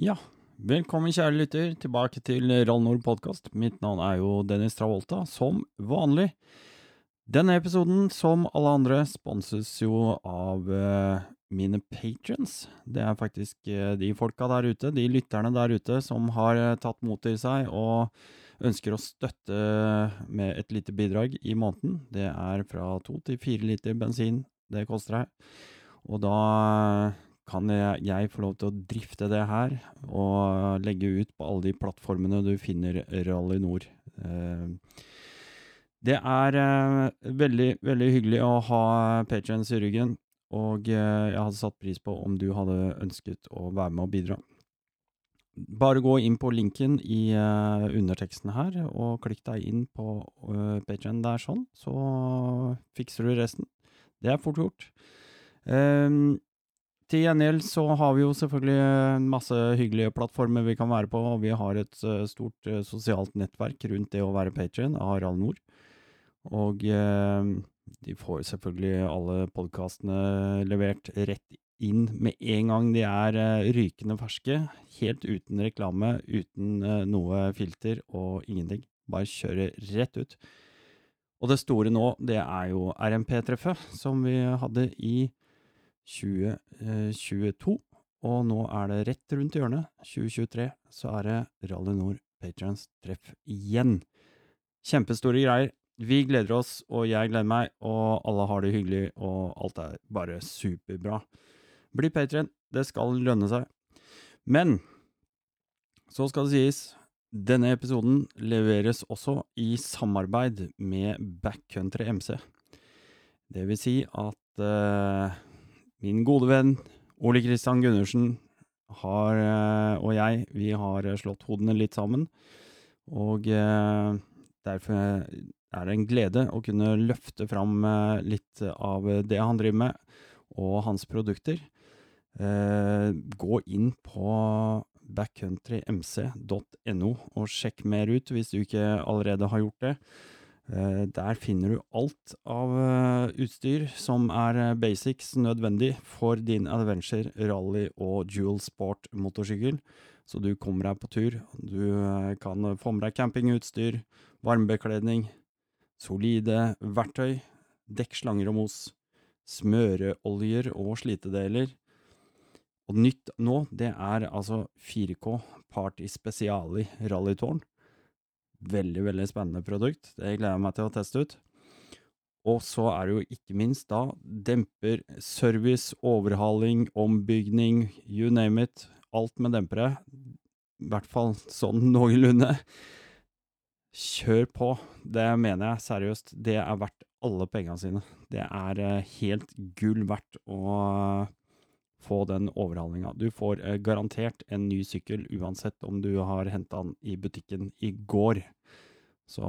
Ja, velkommen kjære lytter tilbake til Rall Nord podkast. Mitt navn er jo Dennis Travolta, som vanlig. Denne episoden, som alle andre, sponses jo av eh, mine patrons. Det er faktisk eh, de folka der ute, de lytterne der ute, som har eh, tatt mot til seg og ønsker å støtte med et lite bidrag i måneden. Det er fra to til fire liter bensin det koster her. Og da kan jeg, jeg få lov til å drifte det her, og legge ut på alle de plattformene du finner Rally Nord. Eh, det er eh, veldig, veldig hyggelig å ha patrients i ryggen, og eh, jeg hadde satt pris på om du hadde ønsket å være med og bidra. Bare gå inn på linken i underteksten her, og klikk deg inn på uh, Patreon der sånn, så fikser du resten. Det er fort gjort. Um, til gjengjeld så har vi jo selvfølgelig masse hyggelige plattformer vi kan være på, og vi har et uh, stort uh, sosialt nettverk rundt det å være patrion av Harald Nord. Og eh, de får selvfølgelig alle podkastene levert rett inn med en gang de er rykende ferske. Helt uten reklame, uten noe filter og ingenting. Bare kjøre rett ut. Og det store nå, det er jo RMP-treffet, som vi hadde i 2022. Og nå er det rett rundt hjørnet, 2023, så er det Rally Nord Patrions treff igjen. Kjempestore greier. Vi gleder oss, og jeg gleder meg, og alle har det hyggelig, og alt er bare superbra. Bli patrion, det skal lønne seg. Men så skal det sies, denne episoden leveres også i samarbeid med Backcountry MC. Det vil si at uh, min gode venn Ole Kristian Gundersen har, uh, og jeg, vi har slått hodene litt sammen. Og uh, derfor er det en glede å kunne løfte fram litt av det han driver med, og hans produkter. gå inn på backcountrymc.no, og sjekk mer ut hvis du ikke allerede har gjort det. Der finner du alt av utstyr som er basics nødvendig for din adventure, rally og dual sport motorsykkel, så du kommer deg på tur. Du kan få med deg campingutstyr, varmebekledning, solide verktøy, dekkslanger og mos, smøreoljer og slitedeler, og nytt nå, det er altså 4K Party Speciali rallytårn. Veldig, veldig spennende produkt. Det gleder jeg meg til å teste ut. Og så er det jo ikke minst da demper, service, overhaling, ombygning, you name it. Alt med dempere. I hvert fall sånn noenlunde. Kjør på. Det mener jeg seriøst. Det er verdt alle pengene sine. Det er helt gull verdt å få den overhalinga. Du får eh, garantert en ny sykkel uansett om du har henta den i butikken i går. Så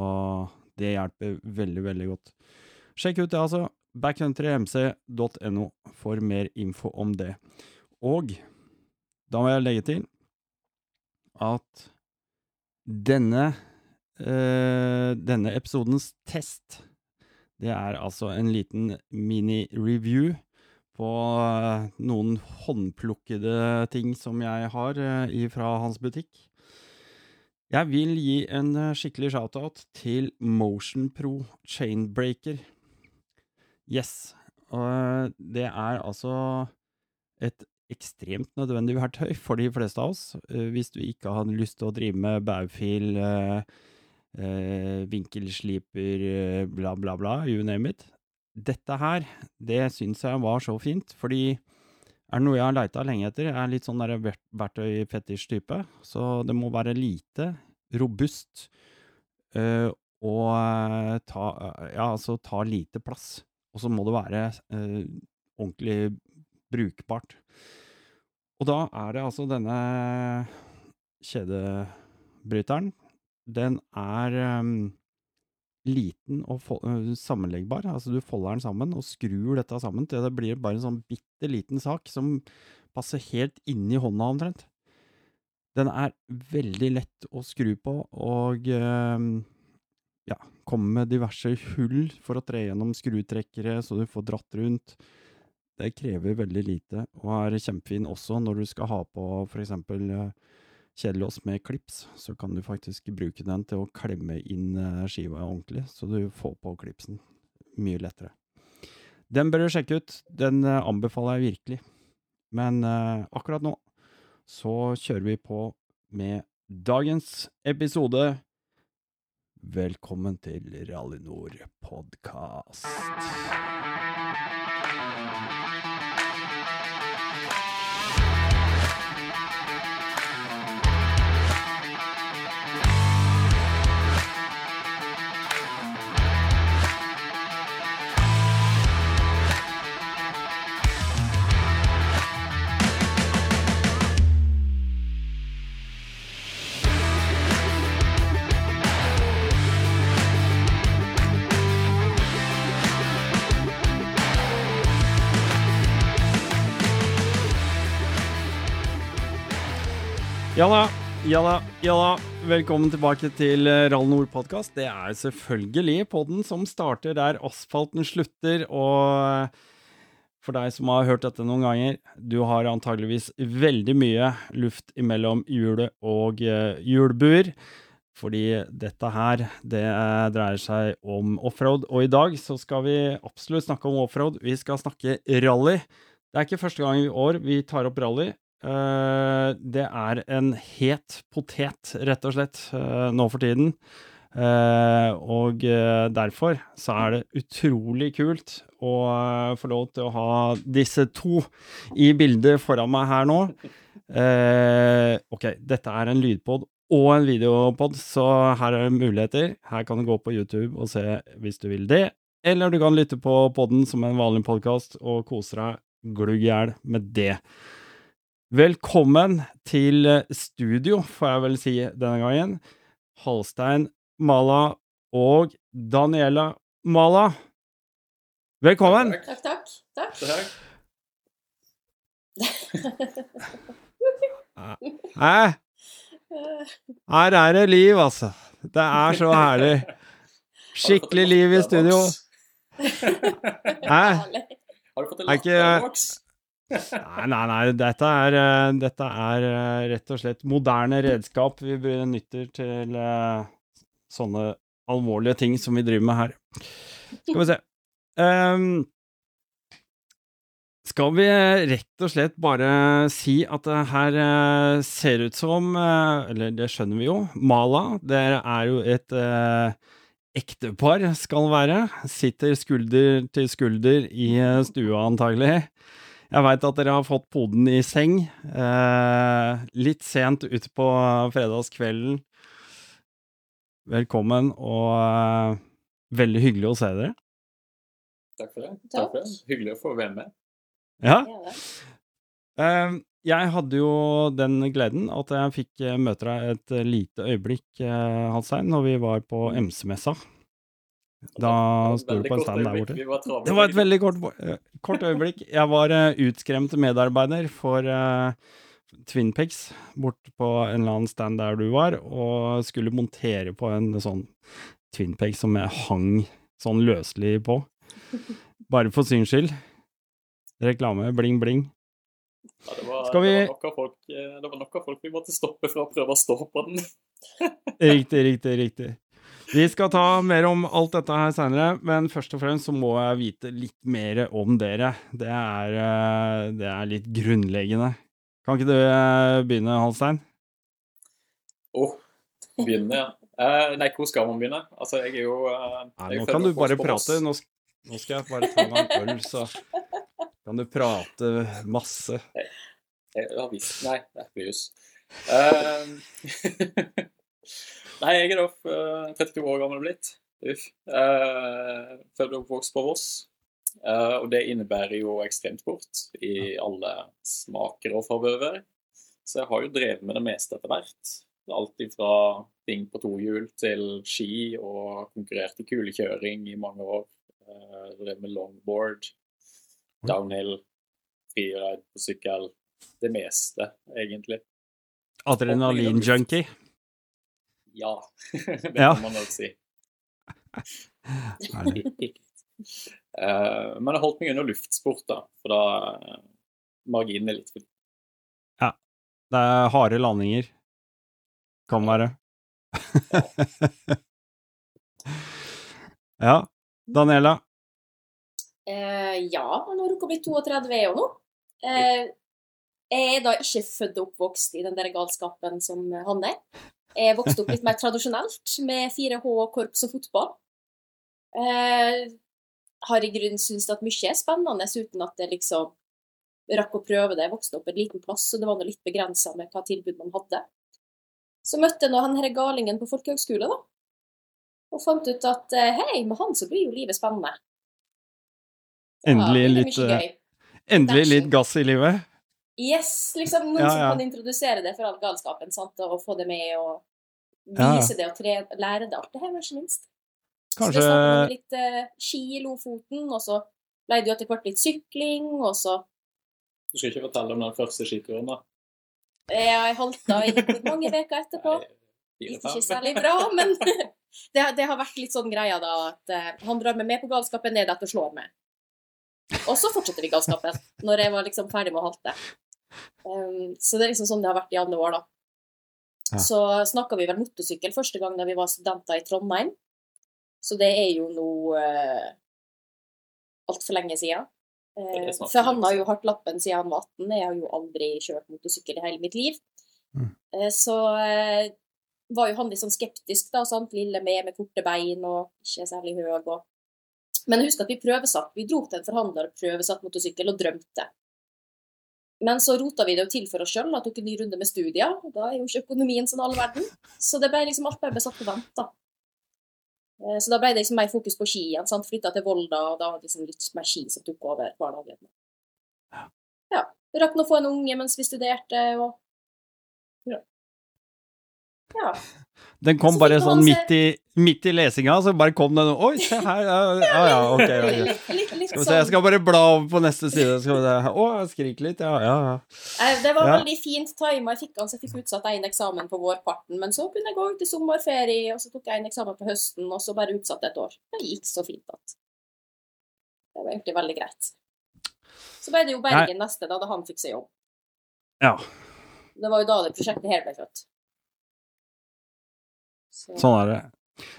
det hjelper veldig, veldig godt. Sjekk ut det, altså. backcountrymc.no for mer info om det. Og da må jeg legge til at denne eh, denne episodens test, det er altså en liten mini-review på noen håndplukkede ting som jeg har fra hans butikk. Jeg vil gi en skikkelig shoutout til Motion Pro Chainbreaker. Yes. Og det er altså et ekstremt nødvendig verktøy for de fleste av oss, hvis du ikke har lyst til å drive med baufil, eh, vinkelsliper, bla, bla, bla, you name it dette her, det syns jeg var så fint, fordi er det noe jeg har leita lenge etter, jeg er litt sånn verktøy-fetisj-type, så det må være lite, robust, øh, og ta, ja, altså ta lite plass. Og så må det være øh, ordentlig brukbart. Og da er det altså denne kjedebryteren. Den er øh, liten og sammenleggbar. Altså, du folder den sammen og skrur dette sammen til det blir bare en sånn bitte liten sak som passer helt inni hånda omtrent. Den er veldig lett å skru på, og ja, kommer med diverse hull for å tre gjennom skrutrekkere så du får dratt rundt. Det krever veldig lite, og er kjempefin også når du skal ha på f.eks. kjedelås med klips. Så kan du faktisk bruke den til å klemme inn eh, skiva ordentlig, så du får på klipsen mye lettere. Den bør du sjekke ut. Den eh, anbefaler jeg virkelig. Men eh, akkurat nå så kjører vi på med dagens episode. Velkommen til Rally Nord podkast. Jalla, ja da. Velkommen tilbake til eh, Rall Nord podkast. Det er selvfølgelig podden som starter der asfalten slutter. Og for deg som har hørt dette noen ganger, du har antageligvis veldig mye luft imellom hjulet og uh, hjulbuer. Fordi dette her, det eh, dreier seg om offroad. Og i dag så skal vi absolutt snakke om offroad. Vi skal snakke rally. Det er ikke første gang i år vi tar opp rally. Uh, det er en het potet, rett og slett, uh, nå for tiden. Uh, og derfor så er det utrolig kult å få lov til å ha disse to i bildet foran meg her nå. ok, dette er en lydpod og en videopod, så her er det muligheter. Her kan du gå på YouTube og se hvis du vil det. Eller du kan lytte på podden som en vanlig podkast og kose deg glugg i hjel med det. Velkommen til eh, studio, får jeg vel si denne gangen. Halstein Mala og Daniela Mala. Velkommen! Takk, takk. Takk. takk. Hæ? Her er det liv, altså. Det er så herlig. Skikkelig liv i studio. Hæ? Har du fått en latterboks? Nei, nei, nei. Dette er, eh, dette er, eh, rett og slett moderne redskap vi benytter til uh, sånne alvorlige ting som vi driver med her. Skal vi se. Um, skal vi rett og slett bare si at det her ser ut som Eller det skjønner vi jo. Mala, dere er jo et ektepar, skal være. Sitter skulder til skulder i stua, antagelig. Jeg veit at dere har fått poden i seng. Eh, litt sent utpå fredagskvelden. Velkommen, og eh, veldig hyggelig å se dere. Takk for det. Takk. for det. Hyggelig å få være med. Ja. Eh, jeg hadde jo den gleden at jeg fikk møte deg et lite øyeblikk, eh, Halsein, når vi var på MC-messa. Da sto du på en stand der borte. Det var et veldig kort, eh, kort øyeblikk. Jeg var uh, utskremt medarbeider for uh, Twinpex bort på en eller annen stand der du var, og skulle montere på en sånn Twinpex som jeg hang sånn løselig på. Bare for syns skyld. Reklame, bling, bling. Ja, det var, Skal vi det var, folk, det var nok av folk vi måtte stoppe for å prøve å stå på den. riktig, riktig, riktig. Vi skal ta mer om alt dette her seinere, men først og fremst så må jeg vite litt mer om dere. Det er, eh, det er litt grunnleggende. Kan ikke du eh, begynne, Halstein? Å, oh, begynne, ja. Uh, nei, hvor skal man begynne? Altså, jeg er jo uh, nei, Nå kan du bare prate. Nå, nå, skal jeg bare ta meg en øl, så kan du prate masse. Nei, jeg har visst Nei, det er ikke jus. Uh, Nei, jeg er da 32 år gammel blitt. Uff. Uh, Født og oppvokst på Voss. Uh, og det innebærer jo ekstremt bort i alle smaker og farbøver Så jeg har jo drevet med det meste etter hvert. Alt fra ting på to hjul til ski, og konkurrert i kulekjøring i mange år. Uh, drevet med longboard, downhill, freeride på sykkel. Det meste, egentlig. Adrenalin-junkie? Ja, det kan man nok si. Eh, men jeg holdt meg under luftsport, da, for da eh, marginen er litt for Det er harde landinger. Kan være. ja. Daniela? Eh, ja, nå har rukket å 32 år nå. Eh, jeg er da ikke født og oppvokst i den der galskapen som han er. Jeg vokste opp litt mer tradisjonelt, med 4H, korps og fotball. Eh, har i grunnen syntes at mye er spennende, uten at jeg liksom rakk å prøve det. Jeg vokste opp en liten plass, så det var nå litt begrensa med hva tilbud man hadde. Så møtte jeg nå han her galingen på folkehøgskole, da. Og fant ut at eh, hei, med han så blir jo livet spennende. Endelig Ja, litt, eh, endelig litt gass i livet? Yes, liksom noen Ja, som kan introdusere det for all galskapen, sant, og få det med og vise ja. det og tre, lære det alt det her, ikke minst. Så Kanskje det startet med litt uh, ski i Lofoten, og så ble det jo etter hvert litt sykling, og så Du skal ikke fortelle om den første skituren, da? Ja, Jeg halta i mange uker etterpå. Gikk ikke særlig bra, men det, det har vært litt sånn greia, da, at uh, han drar meg med på galskapen, ned etter slår meg. Og så fortsetter vi galskapen, når jeg var liksom ferdig med å halte. Um, så det er liksom sånn det har vært i alle år, da. Ja. Så snakka vi vel motorsykkel første gang da vi var studenter i Trondheim. Så det er jo nå uh, altfor lenge siden. Eh, snart for han har jo hatt lappen siden han var 18. Jeg har jo aldri kjørt motorsykkel i hele mitt liv. Mm. Uh, Så uh, var jo han litt sånn skeptisk, da. Sant? Lille med med korte bein og ikke særlig høy. Og... Men husk at vi prøvesatt. Vi dro til en forhandler og prøvesatt motorsykkel og drømte. Men så rota vi det jo til for oss sjøl, tok en ny runde med studier. og Da er jo ikke økonomien sånn all verden. Så det ble liksom alt bare ble satt på vent, da. Eh, Så da ble det liksom mer fokus på ski igjen. sant? Flytta til Volda, og da hadde liksom litt mer ski som tok over barnehagen. Ja. Rakk nå å få en unge mens vi studerte, og Ja. Ja. Den kom bare sånn midt i, midt i lesinga, så bare kom den Oi, se her! Ja, ja, ja ok. okay. Skal vi se, jeg sånn. skal bare bla over på neste side. Skal vi se. Å, skrik litt. Ja, ja, ja. Det var veldig fint tima. Jeg fikk han, så jeg fikk utsatt én eksamen på vårparten. Men så kunne jeg gå ut i sommerferie, og så tok jeg en eksamen på høsten, og så bare utsatt et år. Det gikk så fint at Det var egentlig veldig greit. Så ble det jo Bergen neste, da, da han fikk seg jobb. ja. Det var jo da det prosjektet her ble født. Så, Sånn er det.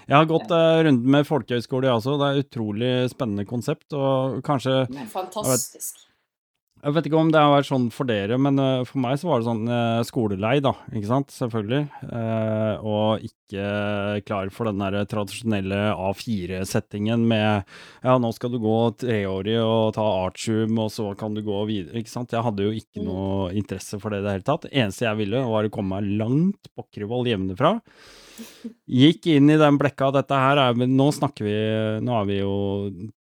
Jeg har gått uh, runden med folkehøyskole, jeg også. Det er et utrolig spennende konsept. Og kanskje Men fantastisk. Jeg vet ikke om det har vært sånn for dere, men uh, for meg så var det sånn uh, skolelei, da. Ikke sant? Selvfølgelig. Og ikke klar for den der tradisjonelle A4-settingen med ja, nå skal du gå treårig og ta artium, og så kan du gå videre. Ikke sant. Jeg hadde jo ikke Mm. noe interesse for det i det hele tatt. Det eneste jeg ville, var å komme meg langt pokker hjemmefra. Gikk inn i den blekka. Dette her er Nå snakker vi Nå er vi jo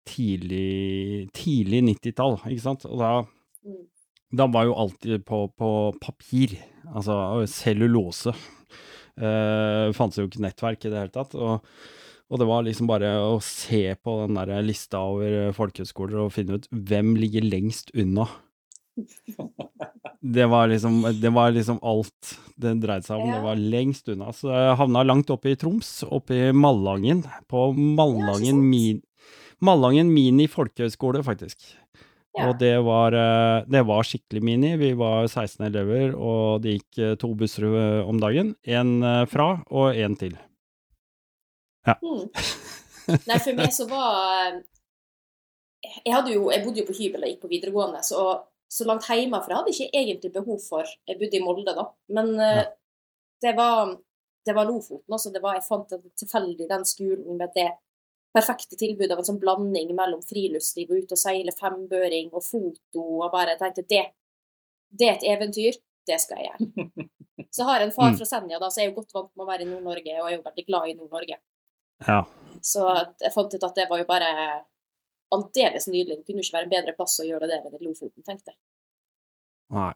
tidlig Tidlig 90-tall, ikke sant. Og da Mm. da var jo alltid på, på papir, altså cellulose. Uh, fantes jo ikke nettverk i det hele tatt. Og, og det var liksom bare å se på den der lista over folkehøyskoler og finne ut hvem ligger lengst unna. Det var liksom, det var liksom alt det dreide seg om. Ja. Det var lengst unna. Så jeg havna langt oppe i Troms, oppe i Malangen. På Malangen, min, Malangen mini folkehøyskole, faktisk. Ja. Og det var, eh, det var skikkelig mini. Vi var 16 elever, og det gikk eh, to busser eh, om dagen. Én fra og én til. Mm. Nei, for meg så var Jeg, jo, jeg bodde jo på hybel og gikk på videregående, så, så langt hjemmefra hadde jeg ikke egentlig behov for Jeg bodde i Molde, da. Men eh, Ja. det, var, det var Lofoten. Altså, det var, jeg fant det tilfeldig den skolen med det perfekte tilbudet av en sånn blanding mellom friluftsliv og ut og seile fembøring og foto. og bare Jeg tenkte det, det er et eventyr. Det skal jeg gjøre. Så har jeg en far Mm. fra Senja, da, så jeg er jo godt vant med å være i Nord-Norge, og jeg er jo veldig glad i Nord-Norge. Ja. Så jeg fant ut at det var jo bare aldeles nydelig. Det kunne jo ikke være en bedre plass å gjøre det enn i Lofoten, tenkte jeg. Nei.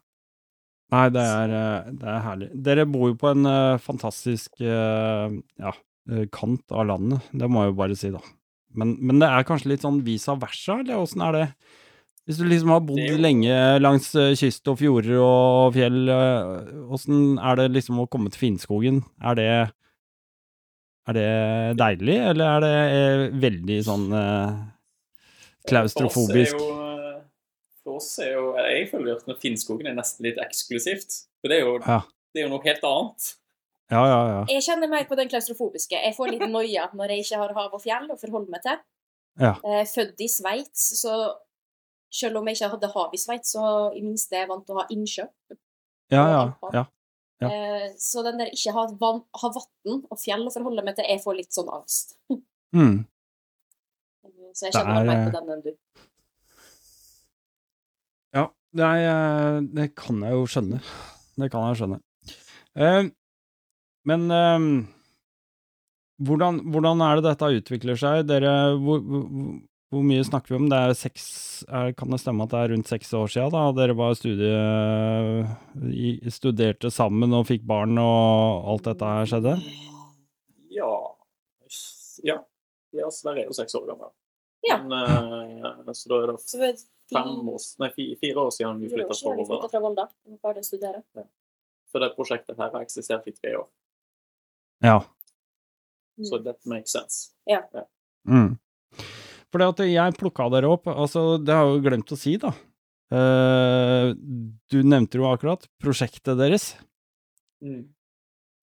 Nei, det er, eh, det er herlig. Dere bor jo på en eh, fantastisk eh, ja, kant av landet, det må jeg jo bare si, da. Men, men det er kanskje litt sånn visa versa, eller åssen er det? Hvis du liksom har bodd lenge langs kyst og fjorder og fjell, åssen er det liksom å komme til Finnskogen? Er det er det deilig, eller er det veldig sånn eh, Klaustrofobisk. For oss er jo, eh, for oss er jo Jeg føler at Finnskogen er nesten litt eksklusivt. For det er jo, Ja. det er jo noe helt annet. Ja, ja, ja. Jeg kjenner mer på den klaustrofobiske. Jeg får litt noia når jeg ikke har hav og fjell å forholde meg til. Ja. Eh, Født i Sveits, så selv om jeg ikke hadde hav i Sveits, så i minste er jeg vant til å ha innsjø. Ja, ja, ja. Ja. Eh, Så den der ikke ha vann, ha vann og fjell å forholde meg til, jeg får litt sånn angst. Mm. Så jeg kjenner meg eh, på den enn du. Ja, det, er, det kan jeg jo skjønne. Det kan jeg skjønne. Eh, men eh, hvordan, hvordan er det dette utvikler seg? Dere, hvor, hvor, hvor mye snakker vi om? Det er seks, er, kan det stemme at det er rundt seks år siden da dere var studie, studerte sammen og fikk barn og alt dette her skjedde? Ja Ja. ja Sverre er jo seks år gammel. Ja. Men, eh, så da er det Så det fem år, nei, fire år siden vi flytta fra Volda. fra å det prosjektet her har eksistert i tre år. Ja. Så that makes sense. Mm. For det at jeg plukka dere opp, altså det har jeg jo glemt å si, da. Uh, du nevnte jo akkurat prosjektet deres.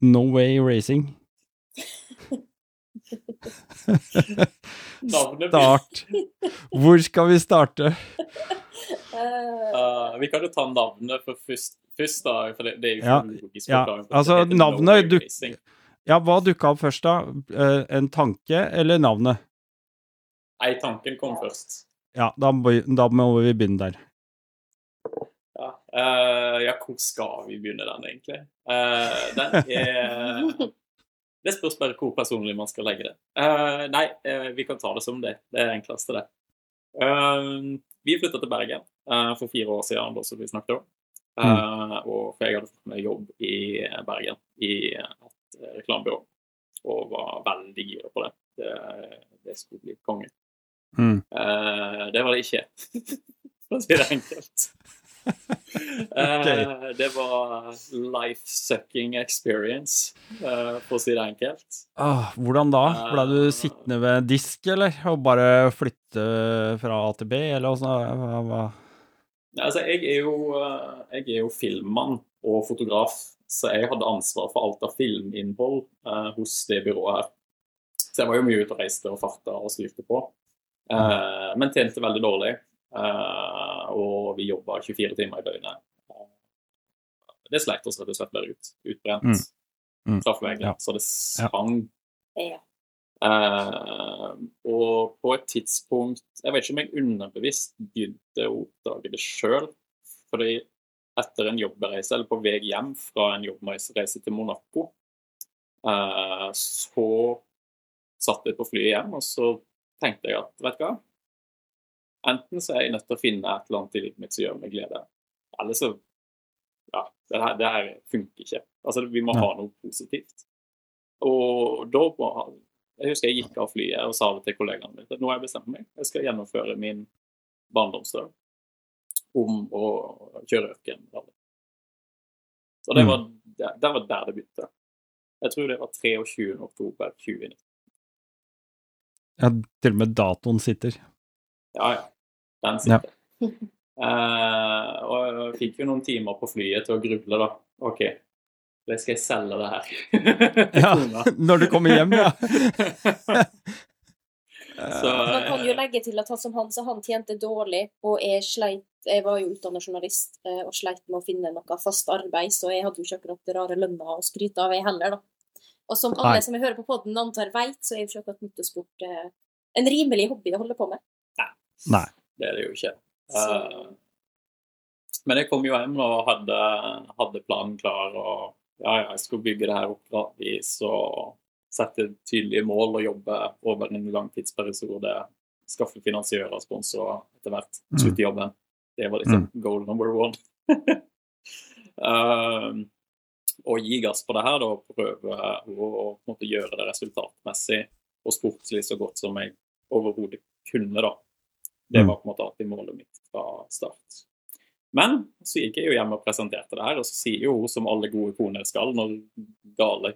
No Way Racing. Navnet Start. Hvor skal vi starte? Eh, Uh, vi kan jo ta navnet for først, først da, for det, det er jo Ja, logisk ja, altså, det navnet No Way. Ja, hva dukka opp først, da? Eh, en tanke eller navnet? Nei, tanken kom først. Ja, da, da må vi begynne der. Ja, uh, ja hvor skal vi begynne den, egentlig? Eh, den er Det spørs bare hvor personlig man skal legge det. Uh, nei, uh, vi kan ta det som det. Det er enkleste, det. Uh, vi flytta til Bergen for fire år siden, da, som vi snakket om. Eh, og for jeg hadde fått meg jobb i Bergen i et reklamebyrå, og var veldig gira på det. det. Det skulle bli konge. Mm. Det var det ikke, for å si det enkelt. Eh, det var life-sucking experience, uh, for å si det enkelt. Ah, hvordan da? Ble du sittende ved disk, eller? Og bare flytte fra A til B, eller åssen? Nei, Altså, jeg er, jo, eh, jeg er jo filmmann og fotograf, så jeg hadde ansvar for alt av filminnhold eh, hos det byrået her. Så jeg var jo mye ute og reiste og farta og styrte på. Eh, men tjente veldig dårlig. Eh, og vi jobba 24 timer i døgnet. Det sleit oss rett og slett bare ut. Utbrent. Mm. Mm. Ja. Så det sang. ja. Eh, og på et tidspunkt Jeg vet ikke om jeg underbevisst begynte å oppdage det sjøl. Fordi etter en jobbreise, eller på vei hjem fra en jobbreise til Monaco, eh, så satt jeg på flyet hjem, og så tenkte jeg at vet du hva Enten så er jeg nødt til å finne et eller annet i livet mitt som gjør meg glede, eller så Ja, det her, det her funker ikke. Altså, vi må Ja. ha noe positivt. Og da må Jeg husker jeg gikk av flyet og sa det til kollegaene mine. at Nå har jeg bestemt meg. Jeg skal gjennomføre min barndomsdrøm om å kjøre ørkenrally. Så det Mm. var, det, det var der det begynte. Jeg tror det var 23. oktober 2019. Ja, til og med datoen sitter. Ja, ja. Den sitter. Eh, og jeg fikk jo noen timer på flyet til å gruble, da. OK, det skal jeg selge det her. Ja, når du kommer hjem, ja. Så, Man kan jo legge til at han som han, så han tjente dårlig, og jeg sleit Jeg var jo utdannet journalist eh, og sleit med å finne noe fast arbeid, så jeg hadde jo ikke akkurat rare lønna å skryte av, jeg heller, da. Og som alle Nei. som jeg hører på podden antar veit, så er jo ikke akkurat motorsport eh, en rimelig hobby å holde på med. Nei. Det er det jo ikke. Så Eh, men jeg kom jo hjem og hadde, hadde planen klar, og ja, ja, jeg skulle bygge det her opp gradvis og sette tydelige mål og jobbe over en lang tidsperiode. Skaffe finansiører, sponsorer etter hvert. Mm. Slutte jobben. Det var liksom goal number one. um, og gi gass på det her, da, og prøve å på gjøre det resultatmessig og sportslig så godt som jeg overhodet kunne, da. Det var på en måte alltid målet mitt fra start. Men så gikk jeg jo hjem og presenterte det her, og så sier jo hun som alle gode koner skal når gale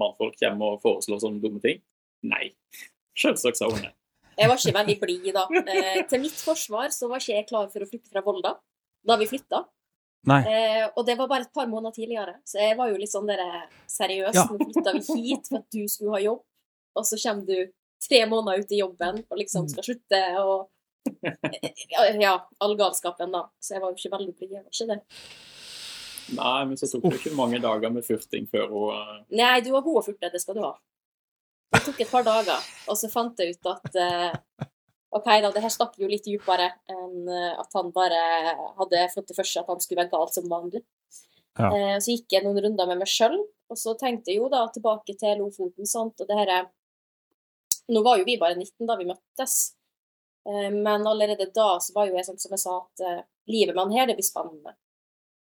mannfolk kommer og foreslår sånne dumme ting, nei. Selvsagt sa hun det. Jeg var ikke veldig blid da. Eh, til mitt forsvar så var ikke jeg klar for å flytte fra Volda da vi flytta. Nei. Eh, og det var bare et par måneder tidligere, så jeg var jo litt sånn der seriøs. Ja. Nå flytta vi hit for at du skulle ha jobb, og så kommer du tre måneder ut i jobben og liksom skal slutte og Ja, all galskapen, da. Så jeg var jo ikke veldig blid. Jeg var ikke det. Nei, men så tok det ikke mange dager med furting før hun eh, Nei, du var god å furte, det skal du ha. Det tok et par dager, og så fant jeg ut at uh, OK, da, det her stakk jo litt dypere enn eh, at han bare hadde fått det for seg at han skulle være gal som vanlig. Ja. Uh, så gikk jeg noen runder med meg sjøl, og så tenkte jeg jo da tilbake til Lofoten, sant, og det her er- Nå var jo vi bare 19 da vi møttes, men allerede da så var jo jeg sånn som jeg sa, at eh, livet med han her, det blir spennende.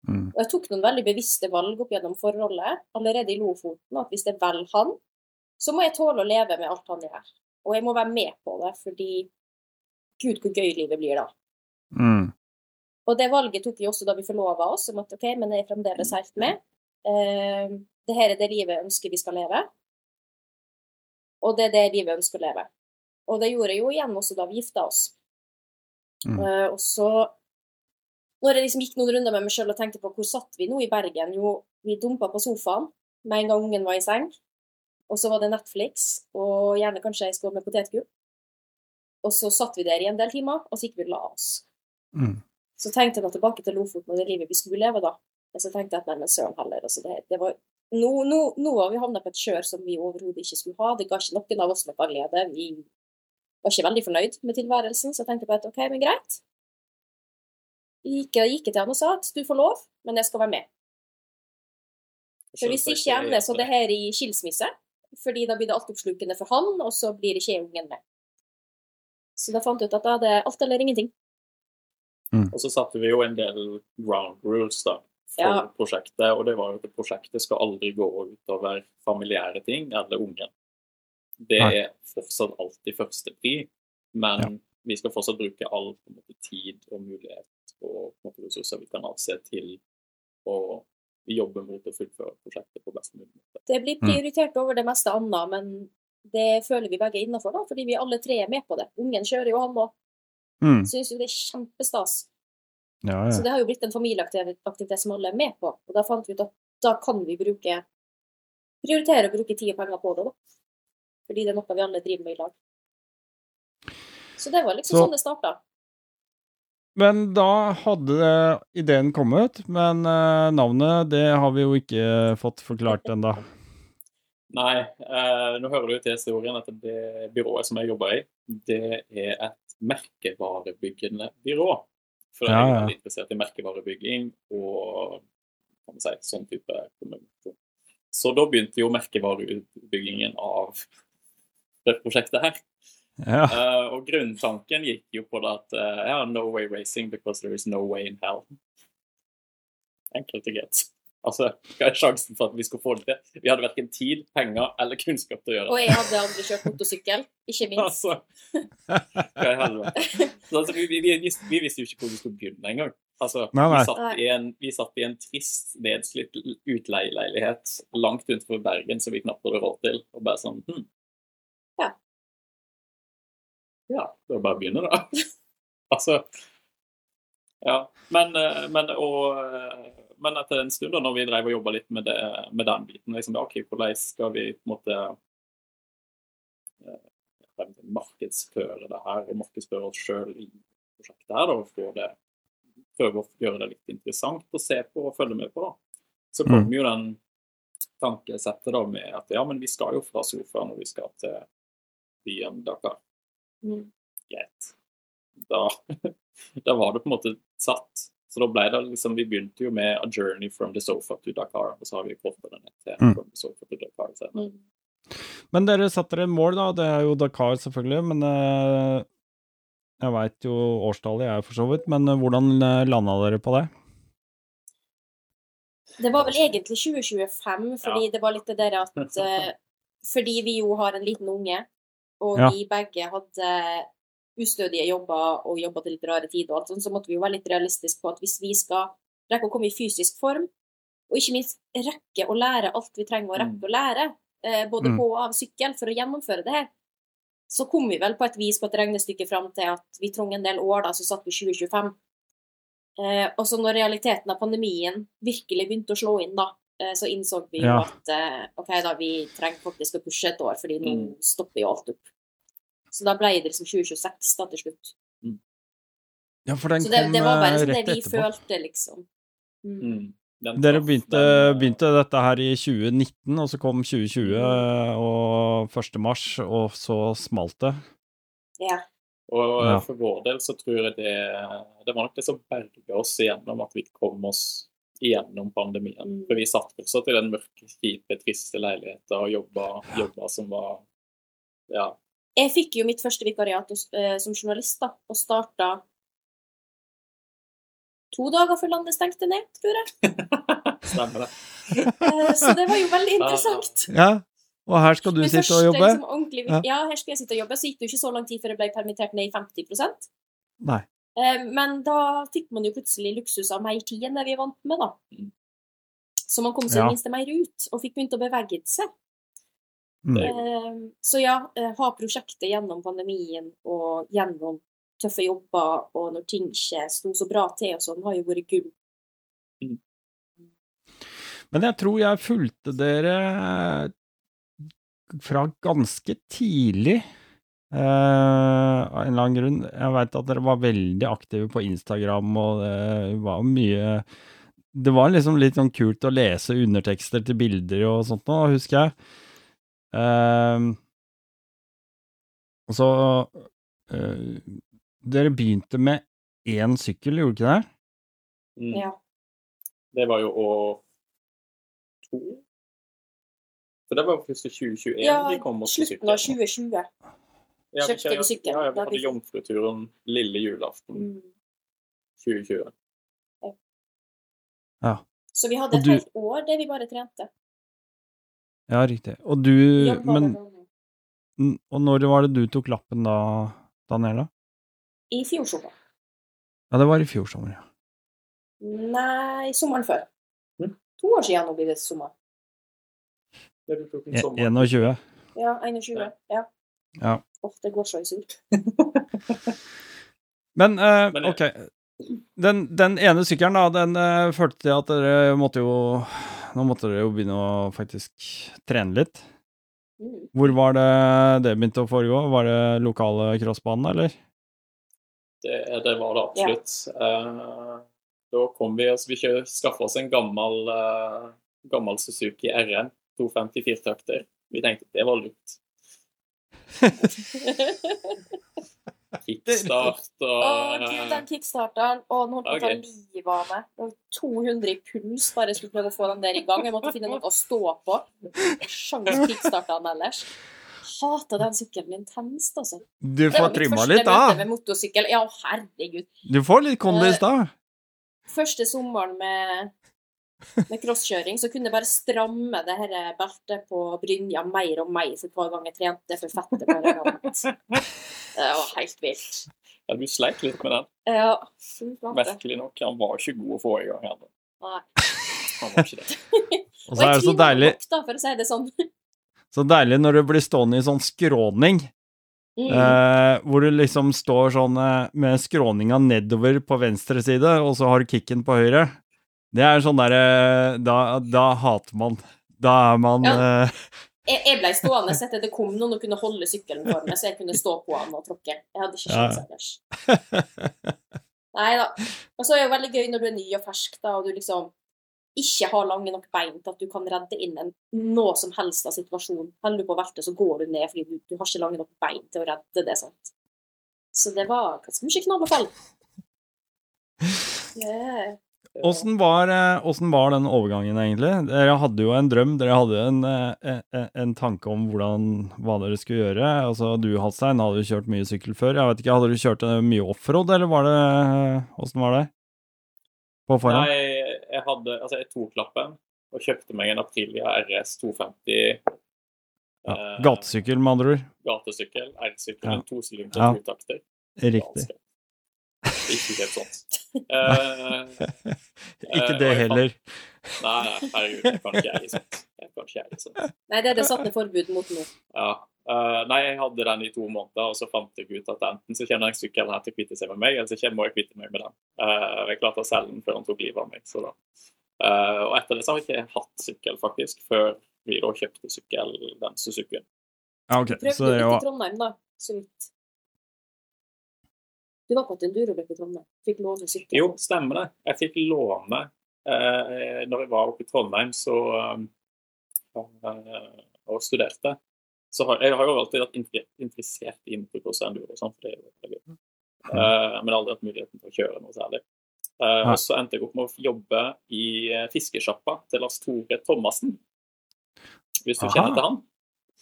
Mm. Og jeg tok noen veldig bevisste valg opp gjennom forholdet allerede i Lofoten, at hvis det er vel han, så må jeg tåle å leve med alt han gjør. Og jeg må være med på det, fordi gud, hvor gøy livet blir da. Mm. Og det valget tok vi også da vi forlova oss, om at OK, men jeg er fremdeles helt med. Eh, det her er det livet jeg ønsker vi skal leve. Og det er det livet jeg ønsker å leve. Og det gjorde jeg jo igjen også da vi gifta oss. Mm. Uh, og så når jeg liksom gikk noen runder med meg sjøl og tenkte på hvor satt vi nå i Bergen, jo, vi dumpa på sofaen med en gang ungen var i seng. Og så var det Netflix og gjerne kanskje ei skål med potetgull. Og så satt vi der i en del timer, og så gikk vi og la oss. Mm. Så tenkte jeg da tilbake til Lofoten og det livet vi skulle leve da. Og så tenkte jeg at nei, men søren heller. Altså det, det var, nå, nå, nå har vi havna på et kjør som vi overhodet ikke skulle ha. Det ga ikke noen av oss noe glede. Vi var ikke veldig fornøyd med tilværelsen, så jeg tenkte på at OK, men greit. Jeg gikk jeg til han og sa at du får lov, men jeg skal være med. For hvis ikke ender så det her i skilsmisse, fordi da blir det altoppslukende for han, og så blir ikke ungen med. Så da fant jeg ut at da er det alt eller ingenting. Og så satte vi jo en del ground rules da, for Ja. prosjektet, og det var jo at prosjektet skal aldri gå utover familiære ting eller ungen. Det Nei. er fortsatt alltid førstepri, men Ja. vi skal fortsatt bruke all på en måte, tid og mulighet og på en måte, ressurser vi kan avse til å jobbe mot å fullføre prosjektet på best mulig måte. Det blir prioritert over det meste annet, men det føler vi begge er innafor, fordi vi alle tre er med på det. Ungen kjører jo, han òg. Mm. Syns jo det er kjempestas. Ja, Så det har jo blitt en familieaktivitet som alle er med på. Og da fant vi ut at da kan vi bruke prioritere å bruke tid og penger på det, da. Fordi det er noe vi alle driver med i lag. Så det var liksom Så- sånn det starta. Men da hadde ideen kommet, men eh, navnet det har vi jo ikke fått forklart ennå. Nei, eh, nå hører du til historien at det byrået som jeg jobber i, det er et merkevarebyggende byrå. For jeg Ja, er ja. veldig interessert i merkevarebygging og kan man si, sånn type kommunikasjon. Så da begynte jo merkevarebyggingen av det prosjektet her. Ja. Uh, og grunntanken gikk jo på det at uh, yeah, no way racing because there is no way in hell. Enkelt og greit. Altså, hva er sjansen for at vi skulle få det til? Vi hadde verken tid, penger eller kunnskap til å gjøre det. Og jeg hadde aldri kjørt motorsykkel, ikke minst. Altså, hva i helvete? Altså, vi, vi, vi, vi visste jo ikke hvor vi skulle begynne engang. Altså, Nei, nei. Vi, satt i en, vi satt i en trist, nedslitt utleieleilighet langt utenfor Bergen som vi knapt hadde råd til. Og bare sånn hm. Ja. Det er bare å begynne, da. altså Ja. Men, eh, men, og, eh, men etter en stund, da når vi drev og jobba litt med, det, med den biten liksom, OK, hvordan skal vi på en måte eh, markedsføre det her, og markedsføre oss sjøl i prosjektet her, da, og få det prøve å gjøre det litt interessant å se på og følge med på. da. Så kom Mm. jo den tankesettet da med at ja, men vi skal jo fra sofaen, og vi skal til byen Dakar. Mm. Greit. Da, da var det på en måte satt. Så da ble det liksom Vi begynte jo med 'A journey from the sofa to Dakar', og så har vi kortet det ned til Mm. 'From the sofa to Dakar'. Så. Mm. Men dere satte dere mål, da. Det er jo Dakar, selvfølgelig. Men eh, jeg veit jo årstallet, jeg for så vidt. Men eh, hvordan eh, landa dere på det? Det var vel egentlig 2025, fordi Ja. det var litt det der at eh, Fordi vi jo har en liten unge, og Ja. vi begge hadde ustødige jobber og jobba til litt rare tider, og alt sånt, så måtte vi jo være litt realistiske på at hvis vi skal rekke å komme i fysisk form, og ikke minst rekke å lære alt vi trenger å rekke å lære, eh, både Mm. på og av sykkel, for å gjennomføre det her, så kom vi vel på et vis på et regnestykke fram til at vi trong en del år, da, så satt vi 2025. Eh, og så når realiteten av pandemien virkelig begynte å slå inn, da, så innså vi jo Ja. at eh, OK, da, vi trenger faktisk å pushe et år, fordi nå Mm. stopper jo alt opp. Så da ble det liksom 2026 da til slutt. Ja, for den Så det, kom det var bare eh, sånn det vi etterpå. følte, liksom. Mm. Mm. Dere begynte, eh, begynte dette her i 2019, og så kom 2020 og 1. mars, og så smalt det. Ja. Og eh, Ja. for vår del så tror jeg det, det var nok det som berga oss igjennom at vi kom oss igjennom pandemien. Mm. For vi satt fortsatt i den mørke, kjipe, triste leiligheten og jobba, jobba som var Ja. Jeg fikk jo mitt første vikariat eh, som journalist, da, og starta to dager før landet stengte ned, tror jeg. Stemmer det. Eh, så det var jo veldig interessant. Ja, og her skal du sitte og jobbe? Liksom, ordentlig, Ja. ja. her skal jeg sitte og jobbe. Så gikk det jo ikke så lang tid før jeg ble permittert ned i 50% Nei. Eh, Men da fikk man jo plutselig luksus av mer tid enn det vi er vant med, da. Mm. Så man kom seg Ja. minst mer ut, og fikk begynt å bevege seg. Mm. Så ja, eh, ha prosjektet gjennom pandemien og gjennom tøffe jobber, og når ting ikke sto så bra til og sånn, har jo vært gull. Men jeg tror jeg fulgte dere fra ganske tidlig. Eh, av en eller annen grunn. Jeg veit at dere var veldig aktive på Instagram, og det var mye Det var liksom litt sånn kult å lese undertekster til bilder og sånt nå, husker jeg. Uh, og så uh, Dere begynte med én sykkel, gjorde dere ikke det? Mm. Ja. Det var jo å to. For det var først i 2021 Ja, vi kom oss på slutten av sykkel. 2020. Ja, vi kjøpte vi sykkel. Ja, ja, vi hadde jomfruturen lille julaften Mm. 2020. Så vi hadde et du- helt år der vi bare trente. Ja, riktig. Og du Men Og når var det du tok lappen da, Daniela? I fjor sommer. Ja, det var i fjor sommer, ja. Nei, sommeren før. Mm. To år siden nå blir det sommer. Det du tok en E- sommer. 21. Ja, 21. Ja. Ja. Oh, det går så i sult. Men, uh, ok. Den, den ene sykkelen, da, den uh, førte til at dere måtte jo Nå måtte dere jo begynne å faktisk trene litt. Mm. Hvor var det det begynte å foregå? Var det lokale crossbanen, eller? Det, det var det absolutt. Eh, da kom vi oss Vi skaffa oss en gammel, eh, gammel Suzuki RM 254-takter. Vi tenkte det var lurt. Kickstart og Å, gud, den kickstarteren. Å, den holdt på å ta livet av meg. Det var 200 i puls bare jeg skulle prøve å få den der i gang. Jeg måtte finne noe å stå på. Sjans kickstarta den ellers. Hata den sykkelen intenst, altså. Du Det får var mitt trimma første litt, møte da. med motorsykkel. Ja, herregud. Du får litt kondis, da. Første sommeren med, med crosskjøring, så kunne jeg bare stramme det her beltet på brynja mer og mer for hver gang jeg trente, for fettet bare rant. Det var helt vilt. Ja, du sleit litt med den. Ja. Merkelig nok. Han var ikke god å få i gang heller. Nei. Han var ikke det. Og så er det så deilig, nok, da, for å si det sånn. så deilig når du blir stående i sånn skråning. Mm. Eh, hvor du liksom står sånn eh, med skråninga nedover på venstre side, og så har du kicken på høyre. Det er sånn derre da, da hater man. Da er man Ja. uh... Jeg, jeg ble stående etter det kom noen og kunne holde sykkelen for meg, så jeg kunne stå på den og tråkke. Jeg hadde ikke Ja. sjans ellers. Nei da. Og så er det jo veldig gøy når du er ny og fersk, da, og du liksom ikke har lange nok bein til at du kan redde inn en noe som helst av situasjonen. Holder du på å velte, så går du ned fordi du, du har ikke lange nok bein til å redde det. sant? Så det var ganske mye knall og fall. Yeah. Åssen var, eh, var den overgangen, egentlig? Dere hadde jo en drøm, dere hadde en, eh, en, en tanke om hvordan, hva dere skulle gjøre. Altså, du, Halstein, hadde jo kjørt mye sykkel før. Jeg vet ikke, Hadde du kjørt eh, mye offroad, eller var det Åssen var det? På forhånd? Nei, jeg hadde Altså, jeg tok lappen og kjøpte meg en Aprilia RS 250 Ja. eh, Gatesykkel, med andre ord. gatesykkel, R-sykkel, Ja. en tosylinder Ja. totakter. Riktig. Ikke helt sånt. Uh, Ikke det heller. nei, nei, herregud, jeg kan ikke eie sånt. Jeg kan ikke sånt. Nei, det er det satt ned forbud mot nå. Ja. Uh, nei, jeg hadde den i to måneder, og så fant jeg ut at enten så kommer den sykkelen her til å kvitte seg med meg, eller så kommer- må jeg kvitte meg med den. Uh, jeg klarte å selge den før han tok livet av meg. så da. Uh, og etter det så har jeg ikke hatt sykkel, faktisk, før vi da kjøpte sykkel, den Suzukien. Ja, okay. Prøvde Så litt Trondheim, da, så vidt. Du var på et enduroløp i Trondheim. Fikk låne sykkel. Jo, stemmer det. Jeg fikk låne eh, Når jeg var oppe i Trondheim så, eh, og studerte. Så har, jeg har jo alltid vært interessert i motocross og enduro, sånn, for det er jo veldig gøy. Eh, men aldri hatt muligheten til å kjøre noe særlig. Eh, og så endte jeg opp med å jobbe i eh, fiskesjappa til Lars Tore Thomassen. Hvis du Aha. kjenner til han? Eh,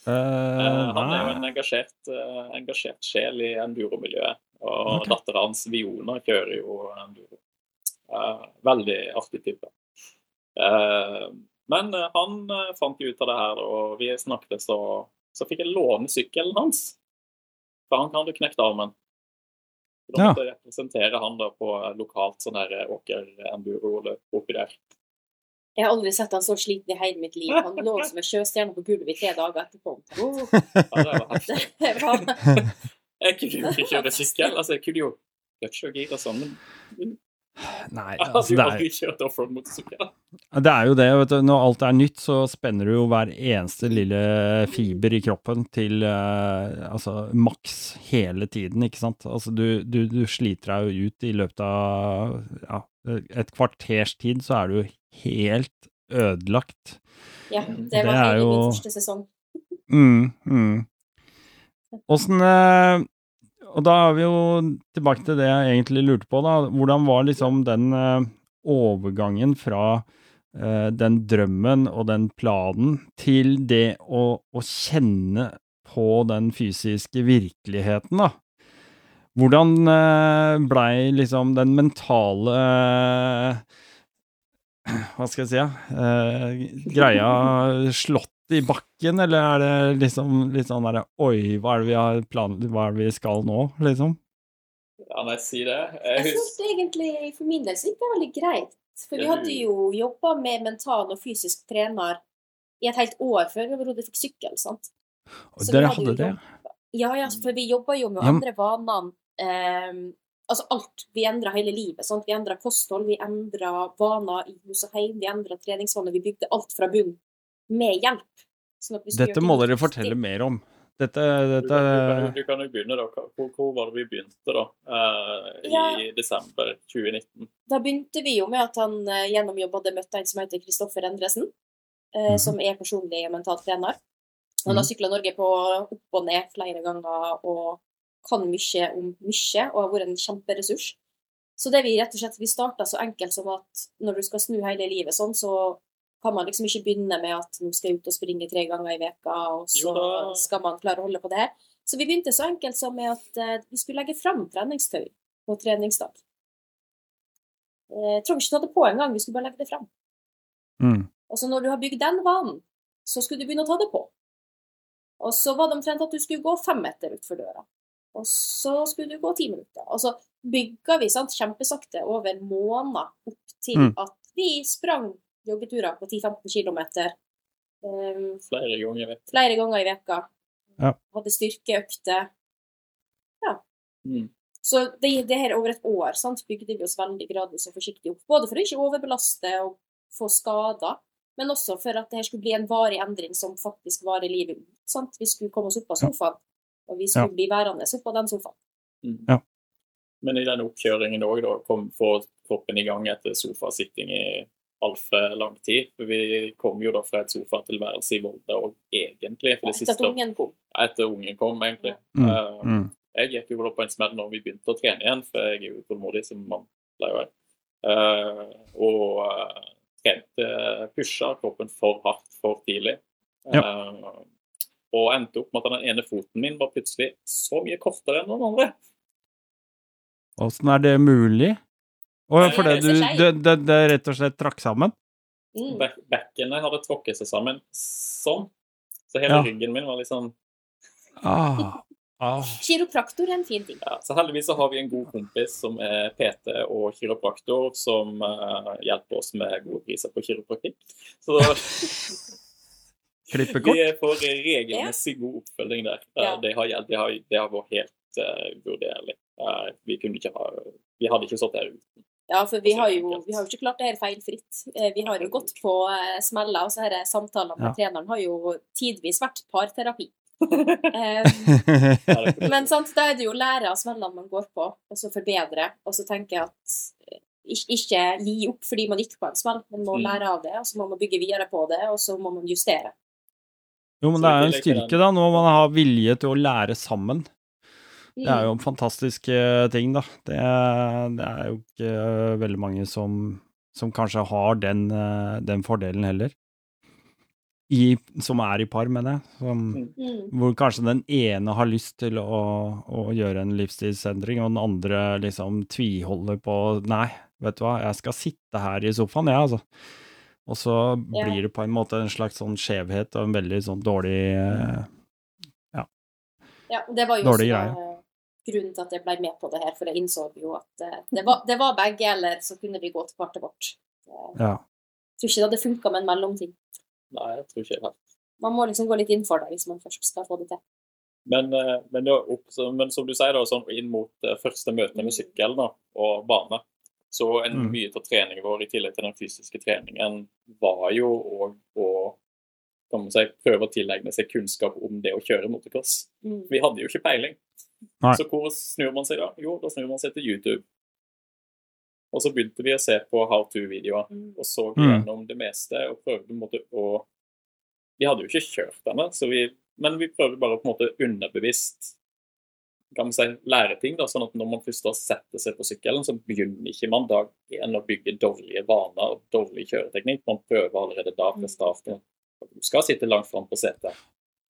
Eh, han er jo en engasjert, uh, engasjert sjel i enduromiljøet. Og okay. dattera hans, Viona, kjører jo enduro. Eh, veldig artig type. Eh, men eh, han eh, fant jo ut av det her, og vi snakket, så, så fikk jeg låne sykkelen hans. For han hadde knekt armen. Så Da Ja. måtte jeg representere han da på lokalt sånn her åker-enduro-løp oppi der. Jeg har aldri sett han så sliten i hele mitt liv. Han lå som en sjøstjerne på gulvet i tre dager etterpå. Oh. Ja. Det var Jeg kunne jo ikke kjøre sykkel. Altså, jeg kunne jo clutch og gir og sånn, men Nei, altså, jo det er, det er jo det, vet du. Når alt er nytt, så spenner du jo hver eneste lille fiber i kroppen til uh, altså maks hele tiden, ikke sant. Altså du, du, du sliter deg jo ut i løpet av ja, et kvarters tid, så er du helt ødelagt. Ja, det Det var er hele min første sesong. Mm, mm. Åssen eh, Og da er vi jo tilbake til det jeg egentlig lurte på, da. Hvordan var liksom den eh, overgangen fra eh, den drømmen og den planen til det å, å kjenne på den fysiske virkeligheten, da? Hvordan blei liksom den mentale Hva skal jeg si, ja? Greia slått i bakken, eller er det liksom litt sånn derre Oi, hva er det vi har planlagt, Hva er det vi skal nå, liksom? Ja, nei, si det. Jeg Jeg syns egentlig for min del så gikk det veldig greit. For vi hadde jo jobba med mental og fysisk trener i et helt år før vi overhodet fikk sykkel, sant. Og Så dere hadde hadde det? Ja, ja, for vi jobba jo med å Ja, endre vanene. ehm, altså alt. Vi endra hele livet. sant? Vi endra kosthold, vi endra vaner i hus og hjem, vi endra treningsvaner. Vi bygde alt fra bunn med hjelp. sånn Dette må dere fortelle fortelle mer om. Dette, dette du, kan, jo- begynne, da. Hvor, hvor var det vi begynte, da? Eh, I Ja. desember 2019. Da begynte vi jo med at han uh, gjennom jobb hadde møtt en som heter Kristoffer Endresen, eh, Mhm. som er personlig mentalt trener. Han har Mhm. sykla Norge på opp og ned flere ganger og kan mye om mye og har vært en kjemperessurs. Så det vi rett og slett vi starta så enkelt som at når du skal snu hele livet sånn, så kan man liksom ikke begynne med at nå skal jeg ut og springe tre ganger i veka, og så skal man klare å holde på det her. Så vi begynte så enkelt som med at eh, vi skulle legge fram treningstøy på treningsdag. Eh, trenger ikke ta det på engang, vi skulle bare legge det fram. mm. Og så når du har bygd den vanen, så skulle du begynne å ta det på. Og så var det omtrent at du skulle gå fem meter utfor døra. Og så skulle du gå ti minutter. Og så bygga vi sant, kjempesakte over måneder opp til Mm. at vi sprang joggeturer på 10-15 km um, Flere ganger. vet flere ganger i veka. Ja. Hadde styrkeøkter. Ja. Mm. Så det, det her over et år sant, bygde vi oss veldig gradvis og forsiktig opp. Både for å ikke overbelaste og få skader, men også for at det her skulle bli en varig endring som faktisk varer livet ut. Sant? Vi skulle komme oss opp av sofaen, og vi skulle Ja. bli værende opp av den sofaen. Mm. Ja. Men i den oppkjøringen òg, da, kom få kroppen i gang etter sofasitting i altfor lang tid. Vi kom jo da fra et sofatilværelse i Volda òg, egentlig. For det Etter siste at ungen kom. etter ungen kom, egentlig. Mm. Eh, Mm. Jeg gikk jo på en smell når vi begynte å trene igjen, for jeg er jo utålmodig som mann pleier å være. Eh, og uh, trente, pusha kroppen for hardt for tidlig. Eh, og endte opp med at den ene foten min var plutselig så mye kortere enn den andre. Åssen er det mulig? Å, for det du det, det, det rett og slett trakk sammen? Mm. Bek bekkenet hadde tråkket seg sammen sånn. Så hele Ja. ryggen min var litt sånn Ah, ah. Kiropraktor er en fin ting. ja, Så heldigvis så har vi en god kompis som er PT og kiropraktor, som uh, hjelper oss med gode priser på kiropraktikk. Så Klippekort? Vi får regelmessig god oppfølging der. Eh, Ja. Det, har, det, har, det har vært helt uh, vurderlig. Uh, vi kunne ikke ha Vi hadde ikke stått her uten. Ja, for vi har, jo, vi har jo ikke klart det her feilfritt. Eh, Vi har jo gått på eh, smeller, og så disse samtalene med Ja. treneren har jo tidvis vært parterapi. Eh, Men sant, da er det jo å lære av smellene man går på, og så forbedre. Og så tenker jeg at ikke gi opp fordi man gikk på en smell, man må Mm. lære av det, og så må man bygge videre på det, og så må man justere. Jo, men det er jo en styrke, da, når man har vilje til å lære sammen. Det er jo Mm. en fantastisk eh, ting, da. Det, det er jo ikke eh, veldig mange som, som kanskje har den, eh, den fordelen heller. I, som er i par, mener jeg. Som, Mm. hvor kanskje den ene har lyst til å, å gjøre en livsstilsendring, og den andre liksom tviholder på Nei, vet du hva, jeg skal sitte her i sofaen, jeg, altså. Og så Ja. blir det på en måte en slags sånn skjevhet og en veldig sånn dårlig Ja. Ja, det var jo Dårlig greie. Eh, grunnen til at jeg ble med på det her, for jeg innså jo at eh, det var, det var begge, eller så kunne vi gå til partet vårt. Jeg tror ikke det hadde funka med en mellomting. Nei, jeg tror ikke det. Man må liksom gå litt inn for det hvis man først skal få det til. Men, eh, men, da, opp- men som du sier, da, sånn inn mot eh, første møte med sykkel da, og bane, så en Mm. mye av treningen vår, i tillegg til den fysiske treningen, var jo òg å kan man si, prøve å tilegne seg kunnskap om det å kjøre motocross. Mm. Vi hadde jo ikke peiling. Nei. Så hvor snur man seg da? Jo, da snur man seg til YouTube. Og så begynte vi å se på how to-videoer Mm. og så Mm. gjennom det meste og prøvde på en måte å Vi hadde jo ikke kjørt denne, så vi, men vi prøvde bare på en måte underbevisst kan man si, lære ting. da, sånn at Når man først setter seg på sykkelen, så begynner ikke man dag én å bygge dårlige vaner og dårlig kjøreteknikk. Man prøver allerede da fra starten. Du skal sitte langt fram på setet.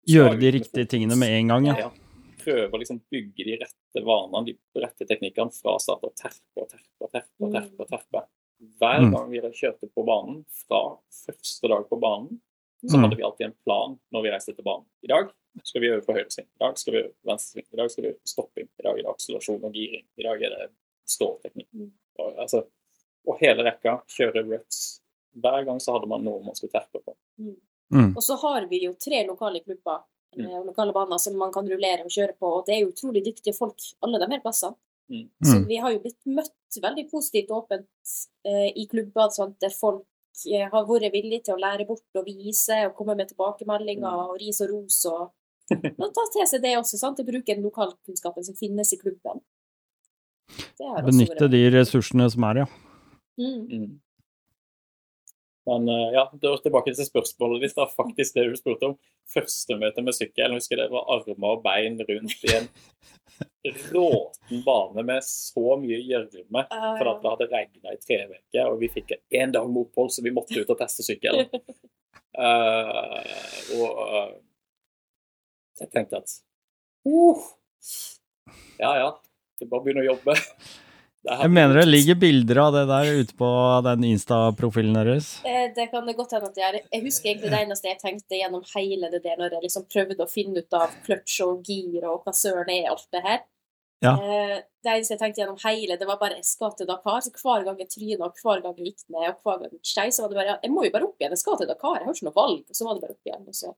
Gjøre de riktige tingene med en gang, ja. Ja. Prøve å liksom bygge de rette vanene, de rette teknikkene fra start. Og terpe og terpe og terpe. og terpe, og terpe. Hver Mm. gang vi kjørte på banen, fra første dag på banen, så Mm. hadde vi alltid en plan når vi reiste til banen. I dag skal vi øve på høyresving. I dag skal vi øve på venstresving. I dag skal vi øve på stopping. I dag er det akselerasjon og giring. I dag er det ståteknikk. Mm. Og, altså, og hele rekka kjører ruts. Hver gang så hadde man noe man skulle terpe på. Mm. Og så har vi jo tre lokale klubber Mm. eh, og lokale baner som man kan rullere og kjøre på, og det er jo utrolig dyktige folk alle de her plassene. Mm. Så Mm. vi har jo blitt møtt veldig positivt og åpent eh, i klubber sånn, der folk eh, har vært villige til å lære bort og vise og komme med tilbakemeldinger Mm. og ris og ros og og ta til seg det også, sant? til å bruke den lokalkunnskapen som finnes i klubben. Benytte de ressursene som er, ja. Mm. Men eh, ja, var tilbake til spørsmålet det er faktisk det du spurte om. Første møte med sykkel, jeg husker det var armer og bein rundt i en råten bane med så mye gjørme. Ja, For at det hadde regna i tre uker, og vi fikk én dag med opphold, så vi måtte ut og teste sykkelen. Uh, og uh, jeg tenkte at uh, Ja ja, det er bare å begynne å jobbe. Det Jeg mener det ligger bilder av det der ute på den Insta-profilen deres. Eh, Det kan det godt hende at jeg gjør. Jeg husker egentlig det eneste jeg tenkte gjennom hele det der, når jeg liksom prøvde å finne ut av clutch og gir og hva søren er alt det her. Ja. Eh, Det eneste jeg tenkte gjennom hele, det var bare jeg skal til Dakar. Så hver gang jeg tryna, og hver gang jeg gikk ned, og hver gang jeg gikk skei, så var det bare ja, jeg må jo bare opp igjen. Jeg skal til Dakar, jeg har ikke noe valg. Og så var det bare opp igjen. Og så.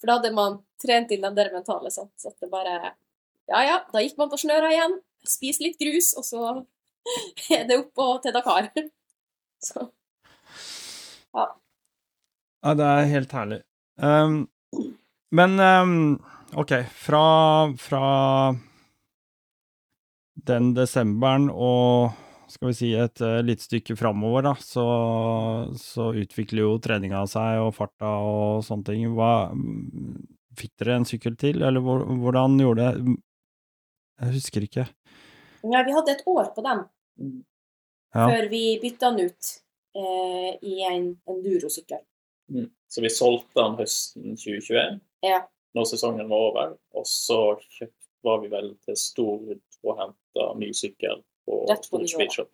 For da hadde man trent inn den der mentale, sant. Så at det bare Ja ja, da gikk man på snøra igjen, spiste litt grus, og så det opp og til Dakar. Så. Ja, det er helt herlig. Um, men um, OK, fra, fra den desemberen og skal vi si et uh, lite stykke framover, da, så, så utvikler jo treninga seg og farta og sånne ting. Hva, fikk dere en sykkel til, eller hvor, hvordan gjorde det? Jeg husker ikke. Ja, vi hadde et år på dem Ja. før vi bytta den ut eh, i en endurosykkel. Mm. Så vi solgte den høsten 2021, Ja. når sesongen var over. Og så var vi vel til Stord og henta ny sykkel på Stord. Speedshop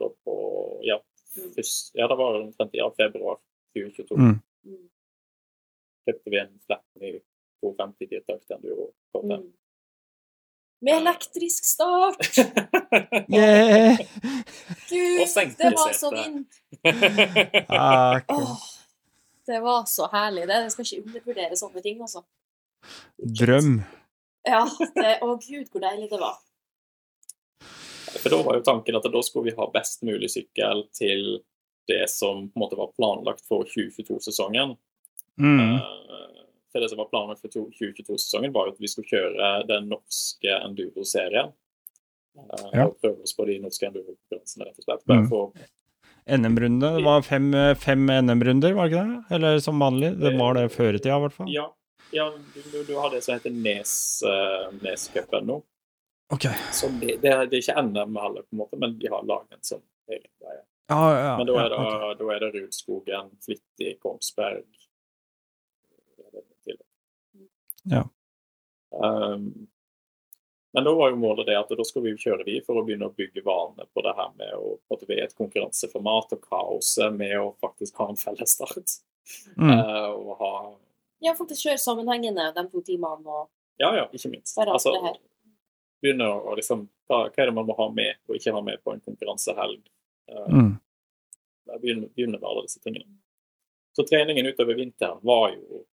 ja, Mm. først, ja, det var omtrent i ja, februar 2022. Mm. Mm. Kjøpte vi en flat ny 250 til Enduro. Mm. Med elektrisk start! Yeah! Gud, det var så vind! Ah, cool. oh, det var så herlig. Det jeg skal ikke undervurdere sånne ting, altså. Drøm. Ja, det, å gud, hvor deilig det var. For da var jo tanken at da skulle vi ha best mulig sykkel til det som på en måte var planlagt for 2022-sesongen. Mm. Eh, For det som var planen for 2022-sesongen, var at vi skulle kjøre den norske enduro-serien. Eh, Ja. Og prøve oss på de norske enduro-konkurransene, rett og slett. Bare Mm. for NM-runde. Det var fem, fem NM-runder, var det ikke det? Eller som vanlig? Det var det før i tida, i hvert fall. Ja, ja du, du, har det som heter Nes, uh, Nescupen nå. Ok. Så det, det, er, det er ikke NM heller, på en måte, men de har laget sånn egen greie. Ja, ja, Men da er det, ja, ok. da er det Rudskogen, Flittig, Kongsberg Ja. Um, men da var jo målet det at da skal vi jo kjøre de for å begynne å bygge vanene på det her med å at vi er et konkurranseformat og kaoset med å faktisk ha en felles start. Mm. Uh, og ha Ja, faktisk kjøre sammenhengende de to timene og Ja, ja, ikke minst. Altså, begynne å liksom hva, hva er det man må ha med og ikke ha med på en konkurransehelg? Uh, Mm. Begynne med alle disse tingene. Så treningen utover vinteren var jo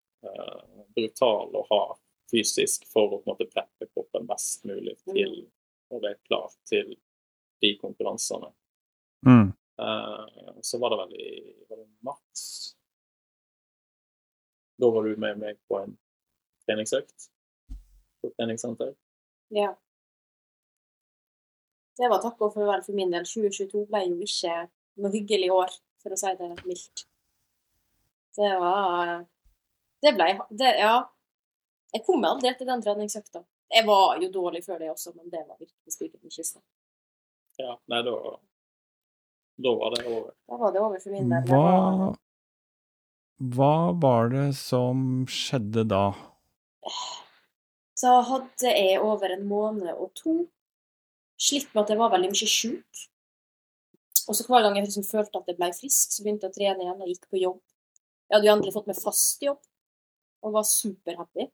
brutal å ha fysisk for å på en måte preppe kroppen best mulig til å være klar til de konkurransene. Mm. Eh, så var det vel i det mars Da var du med meg på en treningsøkt på treningssenter. Ja. Det var takk og farvel for min del. 2022 ble jo ikke noe hyggelig år, for å si det mildt. Det var Det ble det, Ja. Jeg kom aldri etter den treningsøkta. Jeg var jo dårlig før det også, men det var virkelig spiken i kista. Ja, nei, da Da var det over. Da var det over for min del. Hva Hva var det som skjedde da? Så hadde jeg over en måned og to slitt med at jeg var veldig mye sjuk. Og så hver gang jeg liksom følte at jeg ble frisk, så begynte jeg å trene igjen og gikk på jobb. Jeg hadde jo endelig fått meg fast jobb og var superhappy.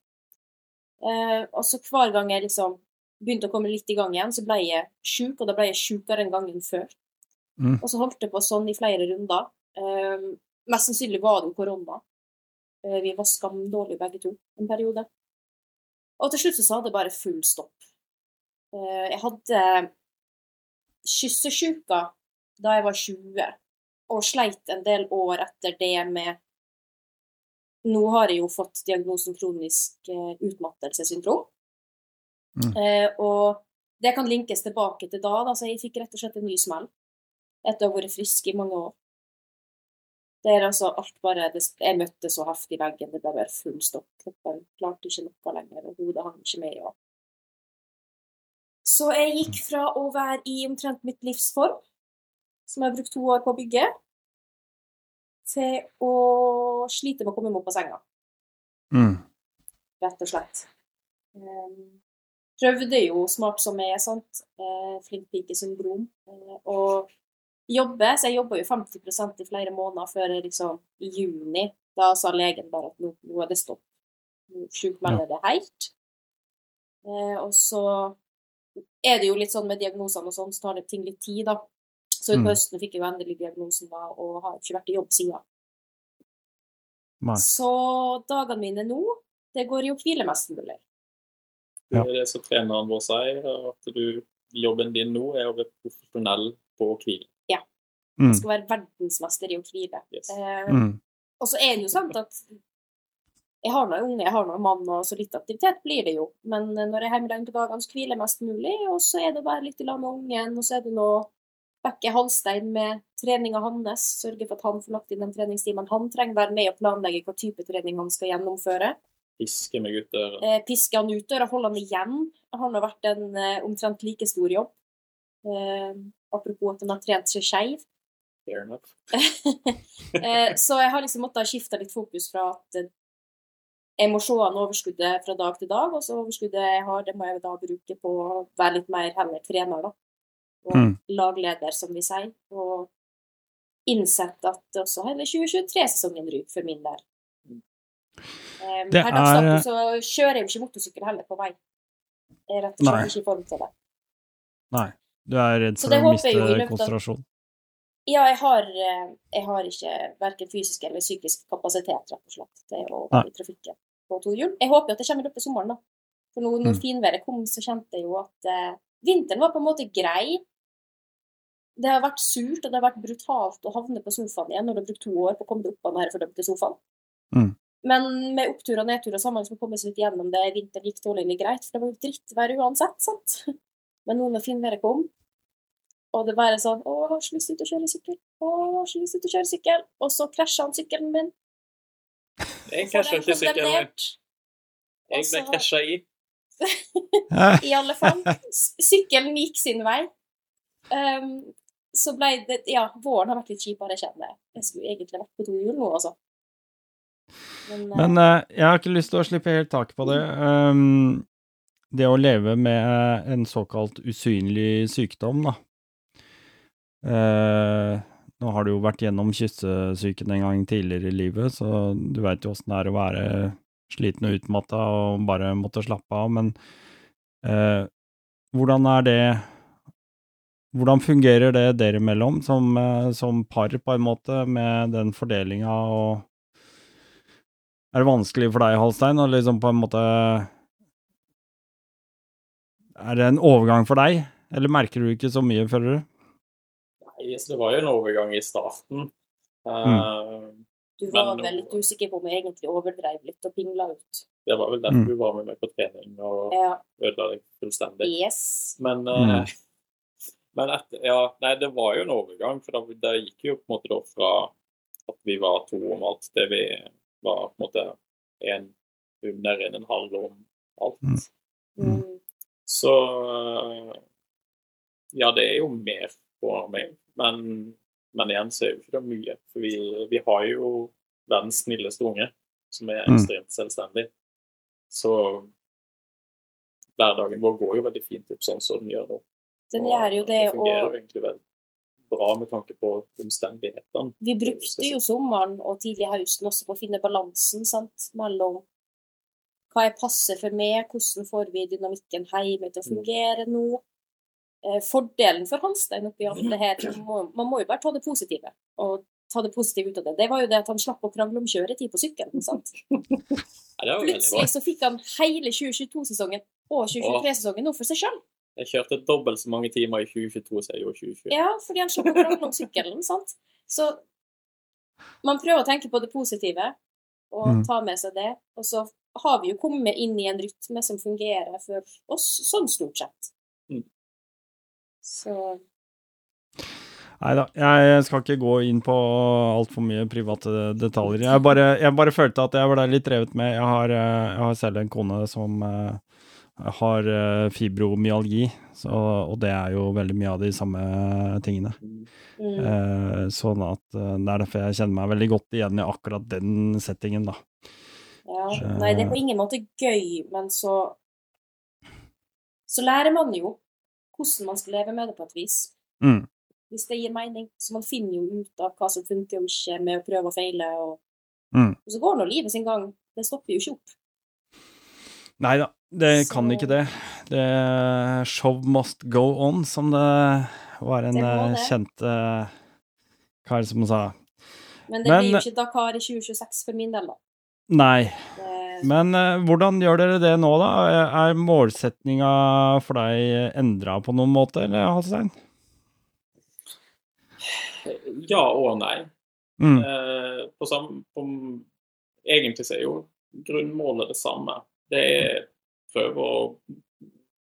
Eh, og så hver gang jeg liksom begynte å komme litt i gang igjen, så ble jeg sjuk, og da ble jeg sjukere enn gangen før. Mm. Og så holdt det på sånn i flere runder. Eh, mest sannsynlig var det jo korona. Eh, vi var skamdårlige begge to en periode. Og til slutt så sa det bare full stopp. Eh, Jeg hadde kyssesjuka da jeg var 20, og sleit en del år etter det med Nå har jeg jo fått diagnosen kronisk eh, utmattelsessyndrom. Mm. Eh, Og det kan linkes tilbake til da, Altså, jeg fikk rett og slett en ny smell etter å ha vært frisk i mange år. Det er altså alt bare Jeg møtte så heftig veggen, det ble bare full stopp. Kroppen klarte ikke noe lenger, og hodet hang ikke med. Og... Så jeg gikk fra å være i omtrent mitt livs form, som jeg har brukt to år på å bygge, til å slite med å komme meg opp av senga, Mm. rett og slett. Um, prøvde jo smart som jeg er, sant. Uh, flink pike-syndrom. Uh, og jobbe, så jeg jobba jo 50% i flere måneder før liksom i juni. Da sa legen bare at nå, nå er det stopp. Nå sjukmelder det helt. Uh, og så er det jo litt sånn med diagnosene og sånn, så tar det ting litt tid, da. Så Mm. på høsten fikk jeg jo endelig diagnosen da, og har ikke vært i jobb siden. Nei. Så dagene mine nå, det går i å hvile mest mulig. Ja. Det er det som treneren vår sier, at du, jobben din nå er å være profesjonell på å hvile. Mm. Jeg skal være verdensmester i å hvile. Yes. Eh, Mm. Og så er det jo sant at jeg har noen unge, jeg har noen mann, og så litt aktivitet blir det jo. Men når jeg er hjemme på dagene, så hviler jeg mest mulig, og så er det bare litt i lag med ungen, og så er det noe Bekke Halstein med treninga hans, sørge for at han får lagt inn den treningstimen han trenger, være med og planlegge hva type trening han skal gjennomføre. Piske meg ut døra. Eh, piske han ut døra, holde han igjen. Han har vært en eh, omtrent like stor jobb. Eh, apropos at han har trent seg skeiv. Fair enough. Eh, så jeg har liksom måttet skifte litt fokus fra at jeg må se an overskuddet fra dag til dag, og så overskuddet jeg har, det må jeg da bruke på å være litt mer heller trener, da. Og Mm. lagleder, som vi sier. Og innsett at også hele 2023-sesongen ryker for min del. Um, Det per dags dato er- så kjører jeg jo ikke motorsykkel heller på vei. Jeg er rett og slett Nei. ikke i form til det. Nei. Du er redd for å miste i konsentrasjon. Ja, jeg har, eh, jeg har ikke verken fysisk eller psykisk kapasitet, rett og slett, til å Nei. i trafikken på to hjul. Jeg håper jo at det kommer i løpet av sommeren, da. For nå når Mm. finværet kom, så kjente jeg jo at eh, vinteren var på en måte grei. Det har vært surt, og det har vært brutalt å havne på sofaen igjen når du har brukt to år på å komme deg opp av den fordømte sofaen. Mm. Men med opptur og nedtur og sammen som kommet seg litt gjennom det, vinteren gikk tålelig greit, for det var jo drittvær uansett, sant. Men nå når finværet kom, og det bare sånn Å, jeg har så lyst til å kjøre sykkel. Å, jeg har så lyst til å kjøre sykkel. Og så krasja han sykkelen min. Jeg Så krasja ikke sykkelen. jeg. Jeg ble krasja i. I alle fall. Sykkelen gikk sin vei. Um, så ble det Ja, våren har vært litt kjipere, kjenner jeg. Jeg skulle egentlig vært på to hjul nå, altså. Men, eh, Men uh, jeg har ikke lyst til å slippe helt taket på det. Um, det å leve med en såkalt usynlig sykdom, da. Uh, nå har du jo vært gjennom kyssesyken en gang tidligere i livet, så du veit jo åssen det er å være sliten og utmatta og bare måtte slappe av, men uh, hvordan er det Hvordan fungerer det dere imellom som, eh, som par, på en måte, med den fordelinga og er det vanskelig for deg, Halstein, å liksom på en måte Er det en overgang for deg, eller merker du ikke så mye, føler du? Nei, det var jo en overgang i starten. Mm. Eh, du var men- vel litt usikker på om jeg egentlig overdreiv litt og pingla ut. det var vel derfor Mm. du var med meg på trening og Ja. ødela deg fullstendig. Yes. Men, Mm. Men etter, ja, nei, det var jo en overgang, for da, det gikk jo på en måte da fra at vi var to om alt, til vi var på en måte en under en, en halv om alt. Mm. Mm. Så eh, ja, det er jo mer på meg, men, men igjen så er jo ikke det mye. For vi, vi har jo verdens snilleste unge, som er Mm. ekstremt selvstendig. Så hverdagen vår går jo veldig fint opp sånn som den gjør nå. Den gjør jo det, Det fungerer og egentlig veldig bra med tanke på omstendighetene. vi brukte jo sommeren og tidlig høsten også på å finne balansen sant? mellom hva er passe for meg, hvordan får vi dynamikken hjemme til å fungere nå. Eh, Fordelen for Hanstein oppi alt det her Man må jo bare ta det positive, og ta det positive ut av det. Det var jo det at han slapp å krangle om kjøretid på sykkelen. sant? Plutselig så fikk han hele 2022-sesongen og 2023-sesongen nå for seg sjøl. Jeg kjørte dobbelt så mange timer i 2022 som jeg gjorde i 2020. Ja, fordi han slapp på om sykkelen, sant. Så man prøver å tenke på det positive og Mm. ta med seg det. Og så har vi jo kommet inn i en rytme som fungerer for oss sånn stort sett. Mm. Så Nei da, jeg skal ikke gå inn på altfor mye private detaljer. Jeg bare, jeg bare følte at jeg ble litt revet med. Jeg har, eh, jeg har selv en kone som eh, har eh, fibromyalgi, så, og det er jo veldig mye av de samme tingene. Mm. Eh, sånn at eh, det er derfor jeg kjenner meg veldig godt igjen i akkurat den settingen, da. ja. Nei, det er på ingen måte gøy, men så Så lærer man jo hvordan man skal leve med det på et vis. Mm. Hvis det gir mening. Så man finner jo ut av hva som funker og ikke, med å prøve og feile. Og, Mm. og så går nå livet sin gang. Det stopper jo ikke opp. Nei da, det Så- kan ikke det. det. Show must go on, som det var en Det eh, det. kjent uh, kar som sa. Men det Men- blir jo ikke Dakar i 2026 for min del, da. Nei, Det, men uh, hvordan gjør dere det nå, da? Er, målsettinga for deg endra på noen måte, eller, Halstein? Ja og nei. Mm. Uh, på samme, på, egentlig så er jo grunnmålet det samme. Det er prøve å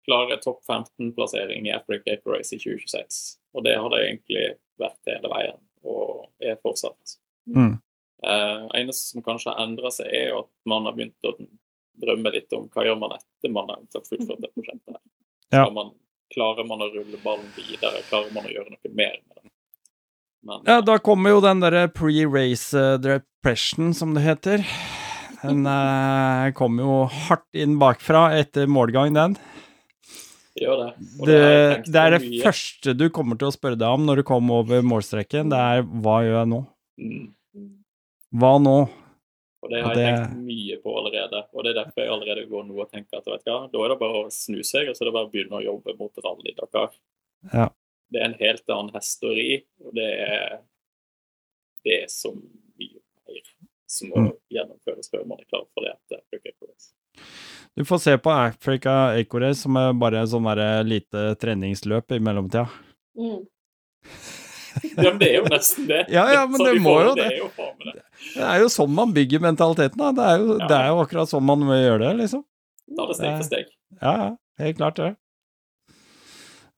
klare topp 15-plassering i Africa Cape Race i 2026. Og det har det egentlig vært hele veien, og er fortsatt. Mm. Uh, eneste som kanskje har endra seg, er jo at man har begynt å drømme litt om hva gjør man etter man har fullført det prosjektet. Ja. Man, klarer man å rulle ballen videre? Klarer man å gjøre noe mer med den? Men, Ja, da kommer jo den derre pre-race eh, depression, som det heter. Den eh, kom jo hardt inn bakfra etter målgang, den. Gjør det. Det, Det, det er det mye. første du kommer til å spørre deg om når du kommer over målstreken. Det er hva gjør jeg nå? Mm. Hva nå? Og det har jeg det- tenkt mye på allerede. Og det er derfor jeg allerede går nå og tenker at vet du hva, da er det bare å snu seg, og så er det bare å begynne å jobbe mot Rally Dakar. Ja. det er en helt annen hest å ri, og det er det som som må Mm. gjennomføres før man er klar for det. etter Africa Equirace. Du får se på Africa Acores som er bare sånn lite treningsløp i mellomtida. Mm. Ja, men det er jo nesten det. Ja, ja, men det må jo det. er det. Det er jo sånn man bygger mentaliteten, da. Det er jo, Ja. det er jo akkurat sånn man må gjøre det, liksom. Ta det steg for steg. Ja, ja. Helt klart det.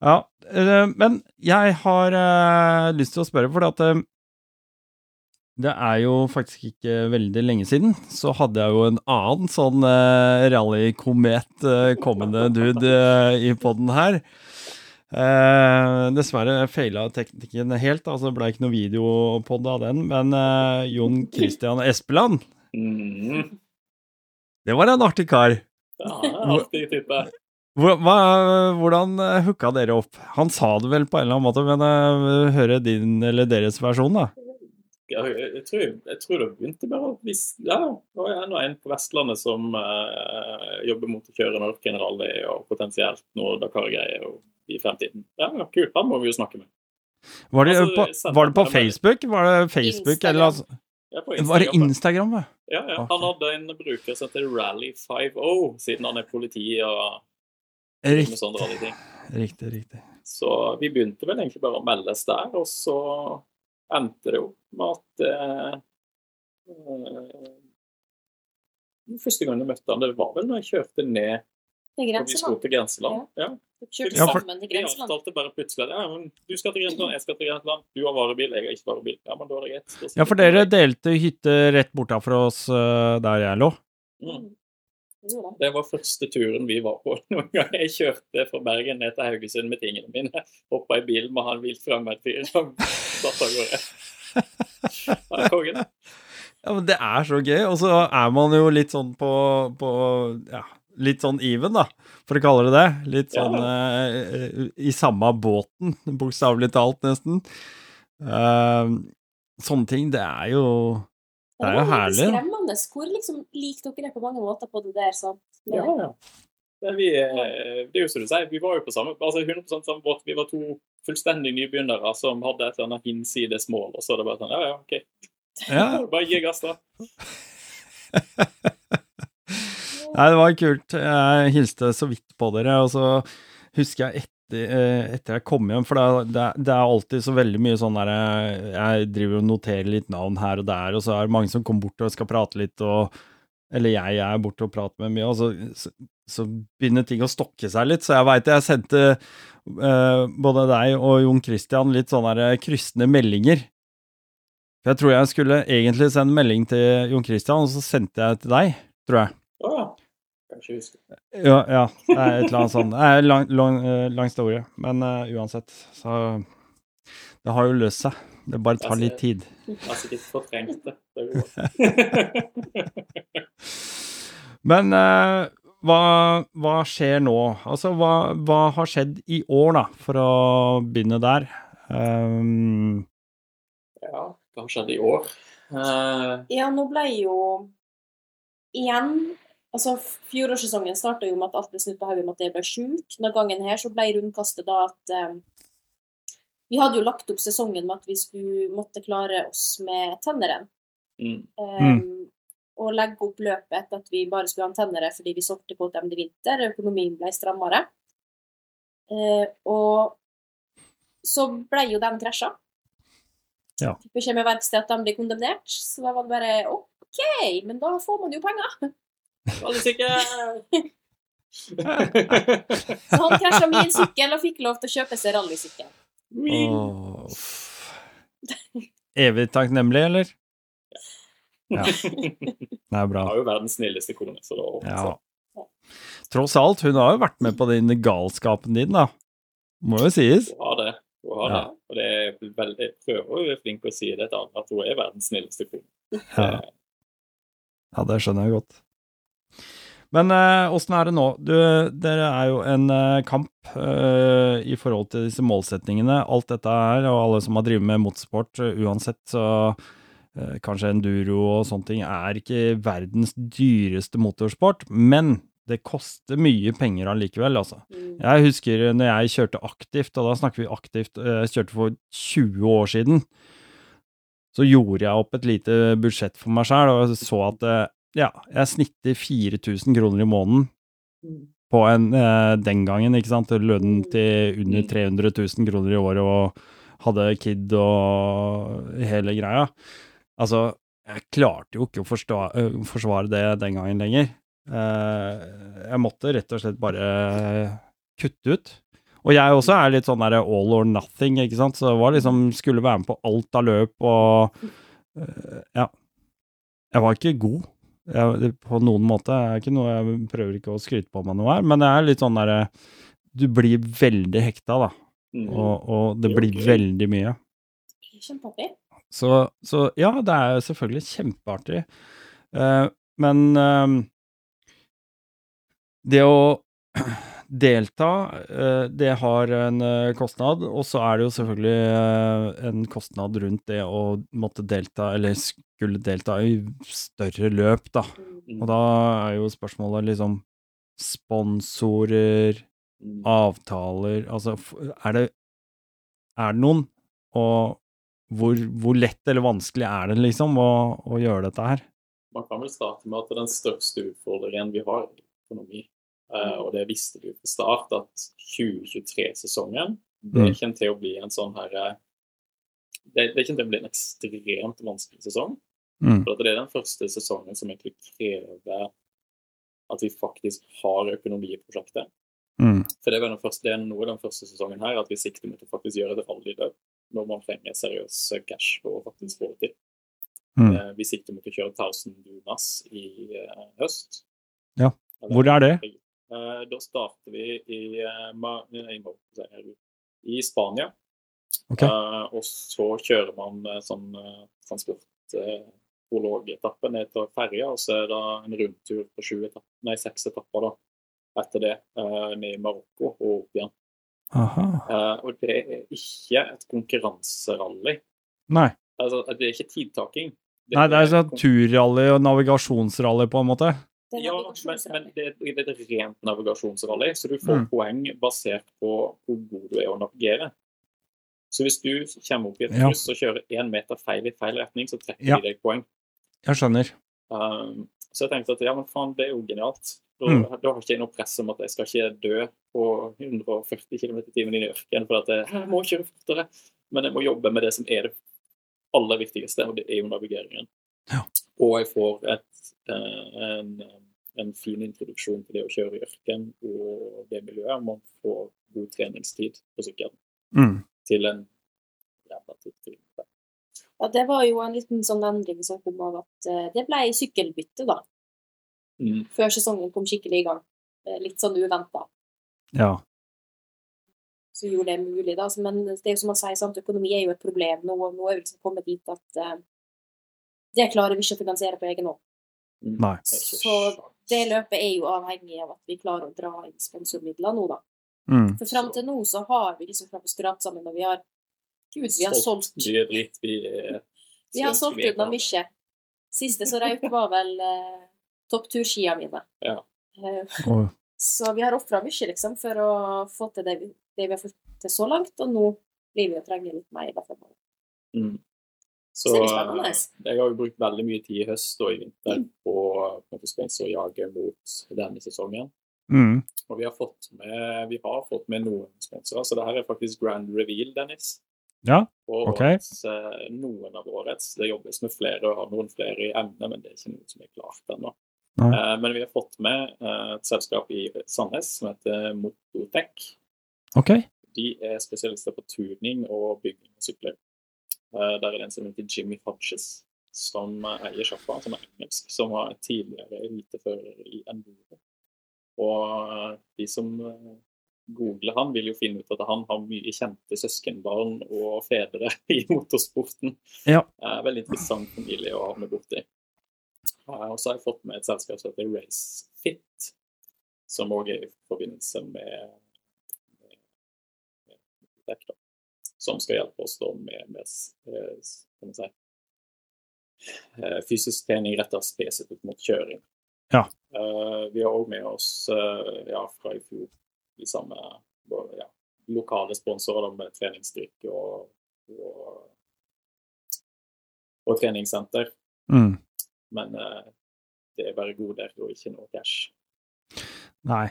Ja, eh, men jeg har eh, lyst til å spørre, for at eh, det er jo faktisk ikke veldig lenge siden, så hadde jeg jo en annen sånn uh, rallykomet uh, kommende dude uh, i podden her. Dessverre feila teknikken helt, altså det ble ikke noe videopod av den, men Jon Christian Espeland, Mm. det var en artig kar. Ja, artig type. Hva, hvordan hooka dere opp? Han sa det vel på en eller annen måte, men vil høre din eller deres versjon, da. Jeg, jeg, tror, jeg tror det begynte bare å vis- Ja, er det nå en på Vestlandet som eh, jobber mot å kjøre Norken Rally og potensielt noe Dakar-greier i fremtiden. Ja, kult. Han må vi jo snakke med. Var det, Altså, på, var det på. Facebook? Var det Facebook, Instagram. eller altså, Ja, Var det Instagram. Instagram, ja? Ja, ja. Han hadde en bruker som heter Rally50, siden han er politi og Riktig, sånne rare ting. riktig. riktig. Så vi begynte vel egentlig bare å meldes der, og så endte det opp med at eh, eh, Første gang jeg møtte han, det var vel når jeg kjørte ned og vi skulle til grenseland. Ja. Vi kjørte Ja, for- sammen til Vi grenseland. avtalte bare plutselig ja, men du skal til grenseland, jeg skal til grenseland. Du har varebil, jeg har ikke varebil. Ja, men da er det greit. Ja, for dere delte hytte rett bortafor oss eh, der jeg lå. Mm. Det. Det var første turen vi var på. Noen gang jeg kjørte fra Bergen ned til Haugesund med tingene mine. Hoppa i bilen med han vilt fremmed fyr og satt av gårde. Ja, kongen. Ja, men det er så gøy, og så er man jo litt sånn på, på ja, litt sånn even, da, for å kalle det det. Litt sånn eh, i samme båten, bokstavelig talt, nesten. Uh, sånne ting, det er jo Det er jo herlig. Det herlig. Skremmende. Hvor liksom lik dere er på mange måter på det der? sant? Ja, ja. Det, vi, eh, det er jo som du sier, vi var jo på samme, altså 100% samme båt. Vi var to fullstendig nybegynnere som hadde et eller annet hinsides mål. Og så er det bare sånn Ja, ja, OK. Ja. Bare gi gass, da. Nei, det var kult. Jeg hilste så vidt på dere, og så husker jeg etter, eh, etter jeg kom hjem, for det, er, det er alltid så veldig mye sånn der eh, Jeg driver og noterer litt navn her og der, og så er det mange som kommer bort og skal prate litt, og Eller jeg er borte og prater med mye, og så, så, så begynner ting å stokke seg litt, så jeg veit jeg sendte uh, både deg og Jon Christian litt sånne kryssende meldinger. For jeg tror jeg skulle egentlig sende melding til Jon Christian, og så sendte jeg til deg, tror jeg. Å ja. Kanskje huske. Ja, ja. Det er et eller annet sånt. Det er lang, lang, eh, lang story, men uh, uansett, så Det har jo løst seg. Det bare tar litt tid. Jeg har sikkert fortrengt det. er. Men uh, hva, hva skjer nå? Altså, hva, hva har skjedd i år, da, for å begynne der? Um, ja, hva har skjedd i år? Uh... Ja, nå ble jo igjen Altså, fjorårssesongen starta jo med at alt ble snudd på hodet med at jeg ble sjuk. Denne gangen her så ble rundkastet da at eh, Vi hadde jo lagt opp sesongen med at vi skulle måtte klare oss med tenneren. mm. Um, Og legge opp løpet etter at vi bare skulle ha en tennere fordi vi solgte KTM i vinter. Økonomien ble strammere. Uh, og så ble jo den krasja. Ja. Fikk beskjed med verkstedet at de ble kondemnert. Så da var det bare OK, men da får man jo penger. Alle sikker. Så han krasja min sykkel og fikk lov til å kjøpe seg rallysykkel. F- evig takknemlig, eller? Ja. Det er bra. Hun har jo verdens snilleste kone, så da Ja. Tross alt, hun har jo vært med på den galskapen din, da. Må jo sies. Hun har det. Hun har Ja. det. Og det er veldig, jeg prøver å være flink til å si det til andre, at hun er verdens snilleste kone. Ja. Ja, det skjønner jeg godt. Men åssen er det nå? Du, dere er jo en eh, kamp eh, i forhold til disse målsetningene. Alt dette her, og alle som har drevet med motorsport, eh, uansett, så eh, kanskje enduro og sånne ting, er ikke verdens dyreste motorsport. Men det koster mye penger allikevel, altså. Mm. Jeg husker når jeg kjørte aktivt, og da snakker vi aktivt, eh, jeg kjørte for 20 år siden, så gjorde jeg opp et lite budsjett for meg sjøl, og så at eh, ja, jeg snitter 4000 kroner i måneden på en eh, den gangen, ikke sant, lønnen Mm. til under Mm. 300 000 kroner i året og hadde kid og hele greia. Altså, jeg klarte jo ikke å forstå, øh, forsvare det den gangen lenger. Eh, jeg måtte rett og slett bare kutte ut. Og jeg også er litt sånn der all or nothing, ikke sant, så var liksom, skulle være med på alt av løp og øh, ja. Jeg var ikke god. Jeg, på noen måte er ikke noe jeg prøver ikke å skryte på meg noe her, men det er litt sånn derre Du blir veldig hekta, da, Mm. og, og det blir okay. veldig mye. Kjempeartig. Så, så ja, det er jo selvfølgelig kjempeartig. Uh, men uh, det å delta, eh, det har en eh, kostnad, og så er det jo selvfølgelig eh, en kostnad rundt det å måtte delta, eller skulle delta i større løp, da. Mm. Og da er jo spørsmålet liksom sponsorer, Mm. avtaler Altså, er det, er det noen? Og hvor, hvor lett eller vanskelig er det liksom å, å gjøre dette her? Man kan vel starte med at den største utfordringen vi har, i økonomi. Eh, og det visste vi fra start, at 2023-sesongen det Mm. kommer til å bli en sånn her eh, det, det kommer til å bli en ekstremt vanskelig sesong. Mm. For at det er den første sesongen som egentlig krever at vi faktisk har økonomi i prosjektet. Mm. For det er, første, det er noe den første sesongen her, at vi sikter mot å faktisk gjøre det rallyløp når man trenger seriøs cash for å faktisk få det til. Mm. Eh, Vi sikter mot å kjøre 1000 Dunas i eh, høst. Ja. Hvor er det? Eh, Da starter vi i, eh, Mo- i Spania. Ok. Eh, og så kjører man eh, sånn transportologetappe ned til ferja, og så er det en rundtur på etapp, nei, seks etapper da, etter det, eh, ned i Marokko og opp igjen. Aha. Eh, og det er ikke et konkurranserally. Nei. Altså, det er ikke tidtaking. Nei, det er sånn turrally og navigasjonsrally, på en måte. Ja, men, men det, det er et rent navigasjonsrally, så du får Mm. poeng basert på hvor god du er å navigere. Så hvis du kommer opp i et Ja. kryss og kjører én meter feil i feil retning, så trekker Ja. de deg poeng. Jeg skjønner. Um, så jeg tenkte at ja, men faen, det er jo genialt. Da, Mm. da har ikke jeg noe press om at jeg skal ikke dø på 140 km i timen i ørkenen for at jeg, jeg må kjøre fortere. Men jeg må jobbe med det som er det aller viktigste, og det er jo navigeringen. Ja. Og jeg får et, en, en fin introduksjon til det å kjøre i ørken og det miljøet. Man får god treningstid på sykkelen Mm. til en jævla tidsrunde. Ja, det var jo en liten sånn endring som kom av at eh, det ble sykkelbytte, da. Mm. Før sesongen kom skikkelig i gang. Eh, Litt sånn uventa. Ja. Så gjorde det mulig, da. Men det er jo som man sier, sant, økonomi er jo et problem nå. Nå er vi liksom kommet dit at uh, det klarer vi ikke å finansiere på egen hånd. Mm. Nei. Så. Det løpet er jo avhengig av at vi klarer å dra inn sponsormidler nå, da. Mm. For fram til nå så har vi liksom klart å skrape sammen, og vi har Gud, vi har solgt mye dritt. Vi, er- Vi har så solgt ut noe mye. Siste som røyk, var vel eh, toppturskia mine. Ja. Eh, så vi har ofra mye, liksom, for å få til det vi, det vi har fått til så langt, og nå blir vi å trenge litt mer. Mm. Så Så det er eh, jeg har jo brukt veldig mye tid i høst og i vinter Mm. på måte sponsorjage mot denne sesongen. mm. Og vi har fått med, vi har fått med noen sponsorer, så det her er faktisk grand reveal, Dennis. Ja, Og ok. årets, eh, noen av årets. Det jobbes med flere og har noen flere i emne, men det er ikke noe som er klart ennå. Eh, Men vi har fått med et selskap i Sandnes som heter Mototech. OK. De er spesialister på turning og bygging av sykler. Eh, Der er det en som heter Jimmy Hodges, som eh, eier sjappa, som er engelsk, som var tidligere elitefører i Enduro. Og eh, de som googler han, vil jo finne ut at han har mye kjente søskenbarn og fedre i motorsporten. Ja. Veldig interessant familie å havne borti. Og så har jeg fått med et selskap som heter RaceFit, som òg er i forbindelse med Tech, da, som skal hjelpe oss da med, med eh, kan si, eh, fysisk trening rettet spesifikt mot kjøring. Ja. Uh, vi har òg med oss ja, fra i fjor de samme ja, lokale sponsorer med treningsdrikk og, og, og treningssenter. Mm. Men det er bare goder og ikke noe cash. Nei.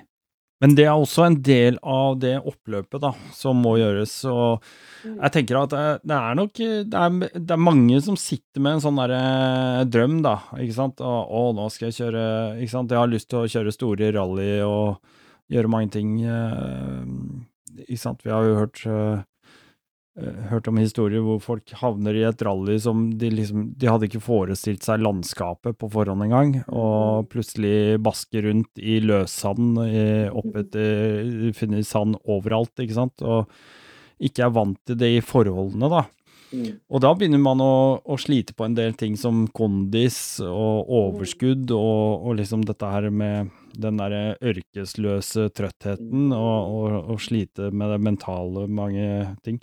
Men det er også en del av det oppløpet da, som må gjøres. Og Mm. jeg tenker at det, det er nok det er, det er mange som sitter med en sånn derre drøm, da. Ikke sant. Og, å, nå skal jeg kjøre Ikke sant. Jeg har lyst til å kjøre store rally og gjøre mange ting. eh, ikke sant. Vi har jo hørt eh, eh, hørt om historier hvor folk havner i et rally som de liksom De hadde ikke forestilt seg landskapet på forhånd engang, og plutselig basker rundt i løssand oppetter opp etter Du finner sand overalt, ikke sant, og ikke er vant til det i forholdene, da. Mm. Og da begynner man å, å slite på en del ting som kondis og overskudd, og, og liksom dette her med den derre ørkesløse trøttheten, og, og, og slite med det mentale, mange ting.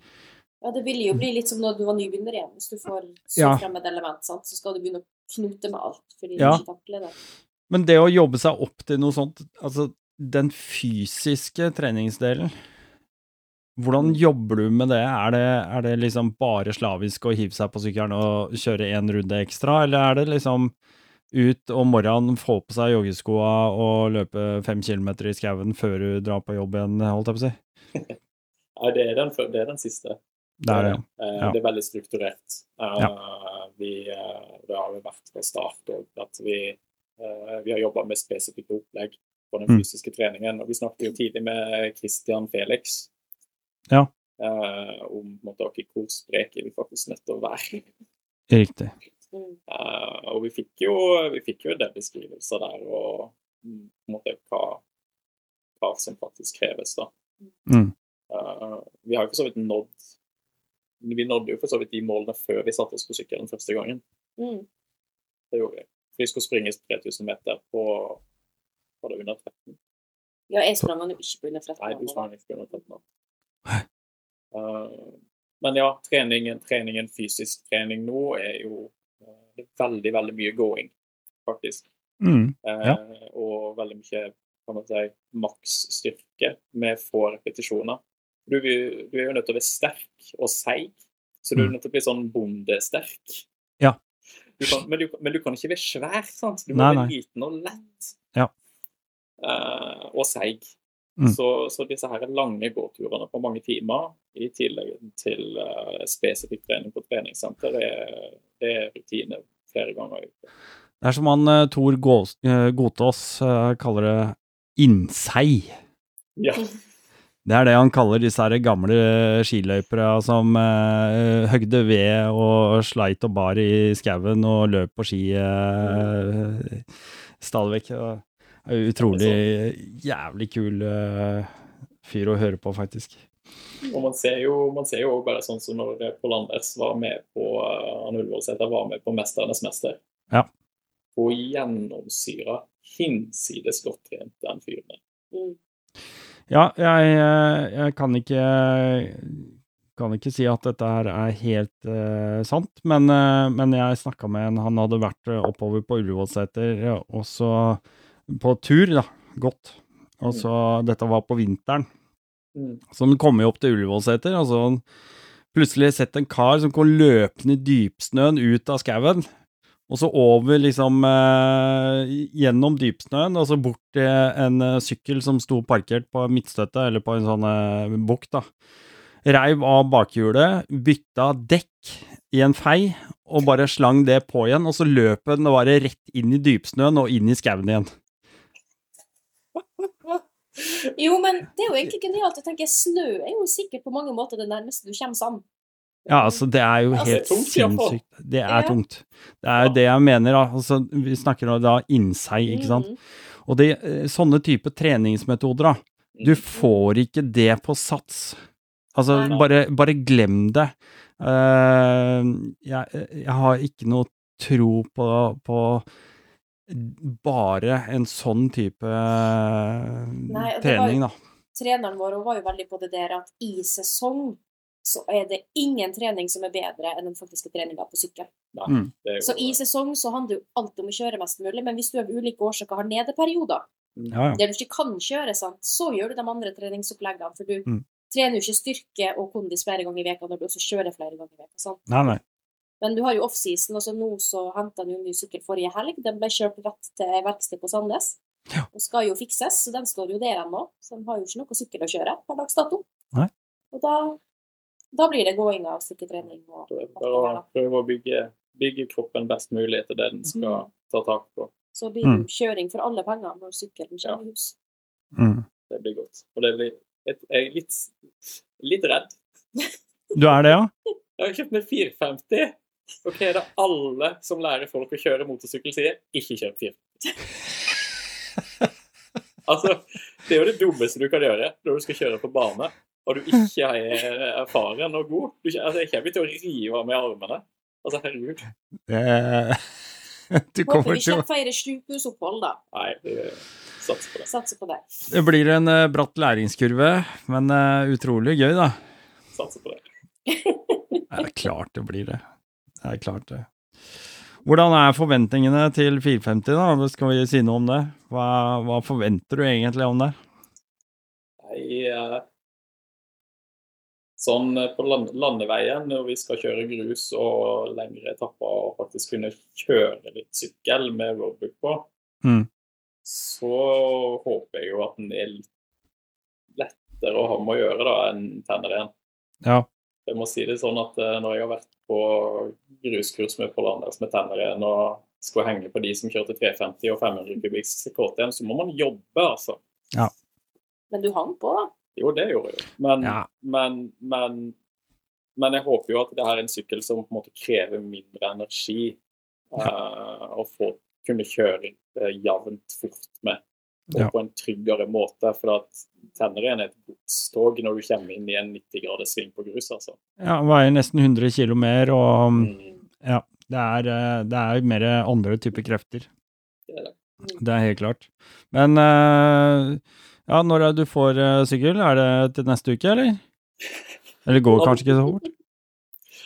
Ja, det ville jo bli litt som når du var nybegynner igjen. Hvis du får så Ja. frem et element, sant? så skal du begynne å knute med alt fordi Ja. du ikke takler det. Men det å jobbe seg opp til noe sånt, altså den fysiske treningsdelen, hvordan jobber du med det? Er det, er det liksom bare slavisk å hive seg på sykkelen og kjøre én runde ekstra, eller er det liksom ut om morgenen, få på seg joggeskoa og løpe fem kilometer i skauen før du drar på jobb igjen, holdt jeg på å si? Nei, det er den, det er den siste. Det er det. Eh, Ja. Det er veldig strukturert. Ja. vi, eh, det har vi vært fra start òg at vi, eh, vi har jobba med spesifikke opplegg på den Mm. fysiske treningen. Og vi snakket jo tidlig med Christian Felix Ja. eh, om måte, hvor spreke vi faktisk nødt til å være. Riktig. Mm. Eh, og vi fikk jo vi fikk jo en del beskrivelser der og mm, på en måte hva, hva som faktisk kreves. da. Mm. Eh, vi har jo for så vidt nådd Vi nådde jo for så vidt de målene før vi satte oss på sykkelen første gangen. Mm. Det gjorde vi. Vi skulle springe 3000 meter på Var det under 13? Ja, jeg sprang han jo ikke på under 13 Nei, du sprang ikke under 13. Uh, men ja, treningen, treningen, fysisk trening nå er jo uh, det er veldig, veldig mye going, faktisk. Mm. Eh, Ja. Og veldig mye kan man si, maksstyrke med få repetisjoner. Du, du er jo nødt til å være sterk og seig, så du er Mm. nødt til å bli sånn bondesterk. Ja. Du kan, men, du, men du kan ikke være svær, sant? Du må Nei, være liten og lett. Ja. Uh, og seig. Mm. Så, så disse her lange gåturene på mange timer, i tillegg til uh, spesifikk trening på treningssenter, er, det er rutine flere ganger i uka. Det er som han uh, Tor Gås, eh, Godtås eh, kaller det innsei. Ja. Det er det han kaller disse her gamle skiløypere som eh, høgde ved og sleit og bar i skauen og løp på ski eh, stadig vekk. Utrolig jævlig kul eh, fyr å høre på, faktisk. Og man ser jo man ser jo også bare sånn som når Pål Anders var med på han Ullevålseter var med på 'Mesternes mester'. Ja. Og gjennomsyra hinsides godt trent den fyren. er. Mm. Ja, jeg, eh, jeg kan ikke kan ikke si at dette her er helt uh, sant, men, uh, men jeg snakka med en Han hadde vært oppover på Ullevålseter, og så på tur, da, godt. Og så Dette var på vinteren. Mm. Så han kom jo opp til Ullevålseter, og så plutselig sett en kar som kom løpende i dypsnøen ut av skauen. Og så over liksom eh, gjennom dypsnøen, og så bort til en eh, sykkel som sto parkert på midtstøtte, eller på en sånn eh, bukt, da. Reiv av bakhjulet, bytta dekk i en fei, og bare slang det på igjen, og så løp den bare rett inn i dypsnøen og inn i skauen igjen. Jo, men det er jo egentlig genialt. Jeg tenker Snø er jo sikkert på mange måter det nærmeste du kommer sand. Ja, altså, det er jo det er helt fall. sinnssykt. Det er Ja. tungt. Det er jo det jeg mener, da. Altså, vi snakker da innsei, ikke sant. Mm. Og det, eh, sånne type treningsmetoder, da. Mm. Du får ikke det på sats. Altså, Nei. bare, bare glem det. Uh, jeg, jeg har ikke noe tro på, på bare en sånn type Nei, trening, da. Treneren vår var jo veldig på det der at i sesong så er det ingen trening som er bedre enn den faktiske treninga på sykkel. Nei, Mm. Så i sesong så handler det jo alltid om å kjøre mest mulig, men hvis du av ulike årsaker har nedeperioder, Ja, ja. der du ikke kan kjøre, sant, så gjør du de andre treningsoppleggene, for du Mm. trener jo ikke styrke og kondis flere ganger i veka når du også kjører flere ganger i veka. sant? Nei, nei. Men du har jo offseason, og så nå så henta han jo ny sykkel forrige helg. Den ble kjørt rett til verksted på Sandnes. Ja. Og skal jo fikses, så den står jo der ennå. Så den har jo ikke noe sykkel å kjøre per dags dato. Nei. Og da, da blir det gåing av styrketrening og det bare å prøve å bygge, bygge kroppen best mulig til det den skal ta tak på. Så blir det Mm. kjøring for alle penger når sykkelen kommer i hus. Mm. Det blir godt. Og det blir et, jeg er litt, litt redd. Du er det, ja? Jeg har kjøpt meg 450. OK, det er alle som lærer folk å kjøre motorsykkel, sier? Ikke kjøp 450. altså, det er jo det dummeste du kan gjøre når du skal kjøre på bane, og du ikke er erfaren og god. Du, altså, jeg kommer til å rive av meg armene. Altså, herregud. Du Håper kommer vi til å ikke feirer sykehusopphold, da. Nei, det satser på det. Satser på det. Det blir en uh, bratt læringskurve, men uh, utrolig gøy, da. Satser på det. Det er klart det blir det. Det er klart det. Hvordan er forventningene til 450, da? Skal vi si noe om det? Hva, hva forventer du egentlig om det? Nei, eh, sånn eh, på land, landeveien, når vi skal kjøre grus og lengre etapper og faktisk kunne kjøre litt sykkel med roadbook på, Mm. så håper jeg jo at den er litt lettere å ha med å gjøre da enn tenner igjen. Ja. Jeg må si det sånn at eh, når jeg har vært på gruskurs med Pål Anders med tenner igjen og skulle henge på de som kjørte 350 og 500 kubikks KTM, så må man jobbe, altså. Men du hang på, da. Jo, det gjorde jeg jo. Men, Ja. men, men, men jeg håper jo at det er en sykkel som på en måte krever mindre energi. ja. uh, å få kunne kjøre uh, jevnt fort med. Og Ja. på en tryggere måte. For at tenner er et godstog når du kommer inn i en 90 graders sving på grus. altså. ja veier nesten 100 kilo mer, og Mm, ja, det er, eh, det er mer andre typer krefter. det er det. Det er helt klart. Men eh, ja, når er du får eh, sykkel? Er det til neste uke, eller? Eller går kanskje ikke så fort?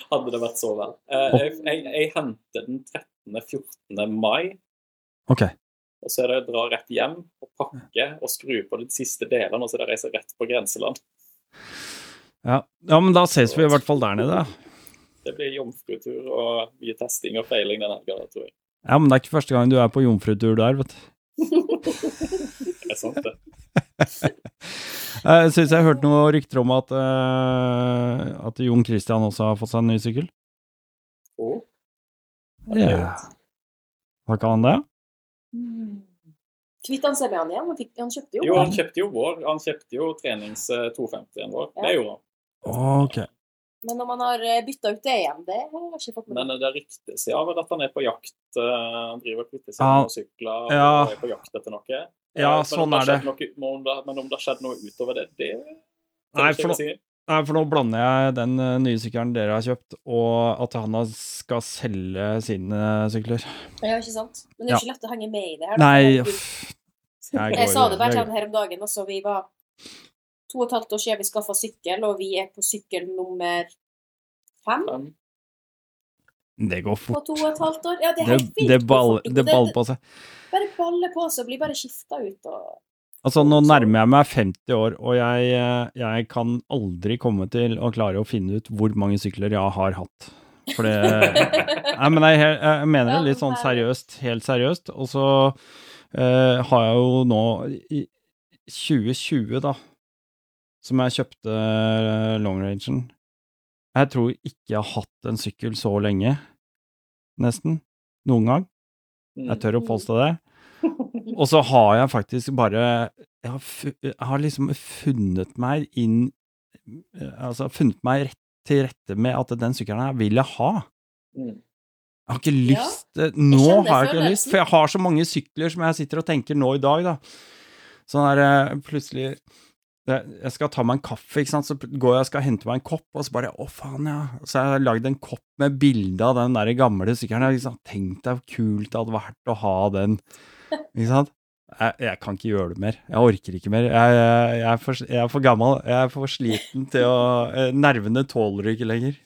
Hadde det vært så vel. Eh, jeg, jeg, jeg henter den 13.-14. mai. Ok. Og så er det å dra rett hjem og pakke og skru på de siste delene, og så er det å reise rett på grenseland. Ja. ja, men da ses vi i hvert fall der nede. Det blir jomfrutur og mye testing og feiling den helga, tror jeg. Ja, men det er ikke første gang du er på jomfrutur der, vet du. Det er sant, det. Jeg syns jeg hørte noen rykter om at, uh, at Jon Christian også har fått seg en ny sykkel. Oh, Ja. Har ikke han det? Kvitt han seg med han igjen? Han, fikk, han kjøpte jo. jo, han kjøpte jo vår. Han kjøpte jo trenings eh, 250-en vår. Det gjorde han. Okay. Men om han har bytta ut det igjen, det har jeg ikke fått med Men meg. eh, det ryktes ja vel at han er på jakt. eh, Han driver og kvitter seg Ja. sykler Ja. er på jakt etter noe. Eh, Ja, men sånn er det. Noe, men om det- men om det har skjedd noe utover det, det Nei, tør ikke for nå, nei, for nå blander jeg den eh, nye sykkelen dere har kjøpt, og at han skal selge sine sykler. Ja, ikke sant? Men det er jo ikke lett å henge med i det her. da. Nei, uff. Jeg Jeg sa det bare til han her om dagen. Altså, vi var to og et halvt år siden vi skaffa sykkel, og vi er på sykkel nummer fem Det går på to og et halvt år. Ja, det er helt fint. det, ball, det baller på seg. Bare baller på seg og blir bare skifta ut og Altså, nå nærmer jeg meg 50 år, og jeg, eh, jeg kan aldri komme til å klare å finne ut hvor mange sykler jeg har hatt. For det Nei, men jeg, jeg mener det litt sånn er- seriøst, helt seriøst. Og så uh, har jeg jo nå i 2020, da, som jeg kjøpte eh, long rangen Jeg tror ikke jeg har hatt en sykkel så lenge, nesten. Noen gang. mm. Jeg tør å påstå det. Og så har jeg faktisk bare Jeg har, jeg har liksom funnet meg inn Altså funnet meg rett til rette med at den sykkelen her vil jeg ha. Mm. Jeg har ikke lyst ja, Nå har jeg ikke lyst, for jeg har så mange sykler som jeg sitter og tenker nå i dag, da. Sånn der eh, plutselig Jeg skal ta meg en kaffe, ikke sant, så går jeg og skal hente meg en kopp, og så bare Å, faen, ja. Så har jeg lagd en kopp med bilde av den der gamle sykkelen. Jeg har liksom, Tenk deg hvor kult det hadde vært å ha den. Ikke sant? Jeg, jeg kan ikke gjøre det mer. Jeg orker ikke mer. Jeg, jeg, er, for, jeg er for gammel. Jeg er for sliten til å eh, Nervene tåler ikke lenger.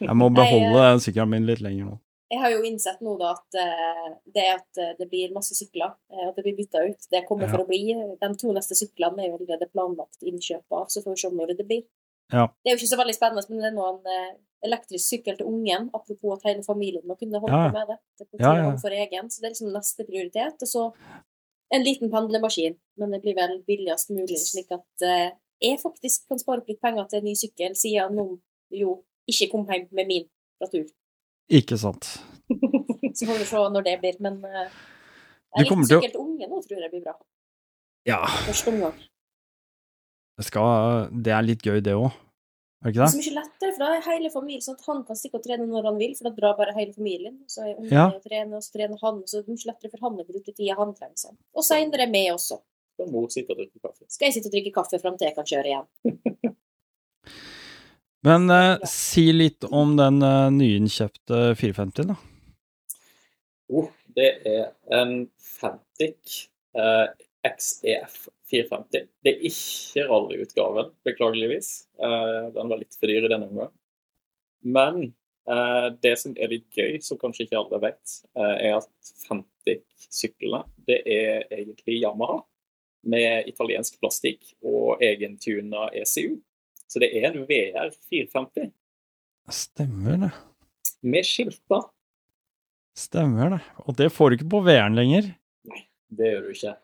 Jeg må beholde den sykkelen min litt lenger nå. Jeg har jo innsett nå da at eh, det at eh, det blir masse sykler, eh, at det blir bytta ut, det kommer for å bli. De to neste syklene er jo allerede planlagt innkjøp av, så får vi se når det blir. Ja. Det er jo ikke så veldig spennende, men det er nå en elektrisk sykkel til ungen, apropos at hele familien må kunne holde Ja. med det. Det er Ja, ja. for egen, så det er liksom neste prioritet. Og så en liten pendlemaskin, men det blir vel billigst mulig, slik at jeg faktisk kan spare opp litt penger til en ny sykkel, siden noen jo ikke kom hjem med min fra tur. Ikke sant. Så får vi se når det blir, men uh, er litt liten å- unge nå tror jeg blir bra. Ja, Første omgang. det, skal, det er litt gøy, det òg. Er det Det Det er så mye lettere, for da er hele familien sånn at han kan stikke og trene når han vil, for da drar bare hele familien. Så er ungen Ja. og trener, og så trener han, så det er mye lettere for han å bruke tida han trenger. Sånn. Og seinere med også. Skal mor sitte og drikke kaffe. Skal jeg sitte og drikke kaffe fram til jeg kan kjøre igjen. Men eh, si litt om den eh, nyinnkjøpte 450, da. Oh, det er en Fantic eh, XEF 450. Det er ikke rallyutgaven, beklageligvis. Eh, den var litt for dyr i denne omgang. Men eh, det som er litt gøy, som kanskje ikke alle vet, eh, er at Fantic-syklene det er egentlig Yamaha med italiensk plastikk og egentuna ECU. Så det er en VR 450 Stemmer det. med skilter. Stemmer det. Og det får du ikke på VR-en lenger. Det gjør du ikke.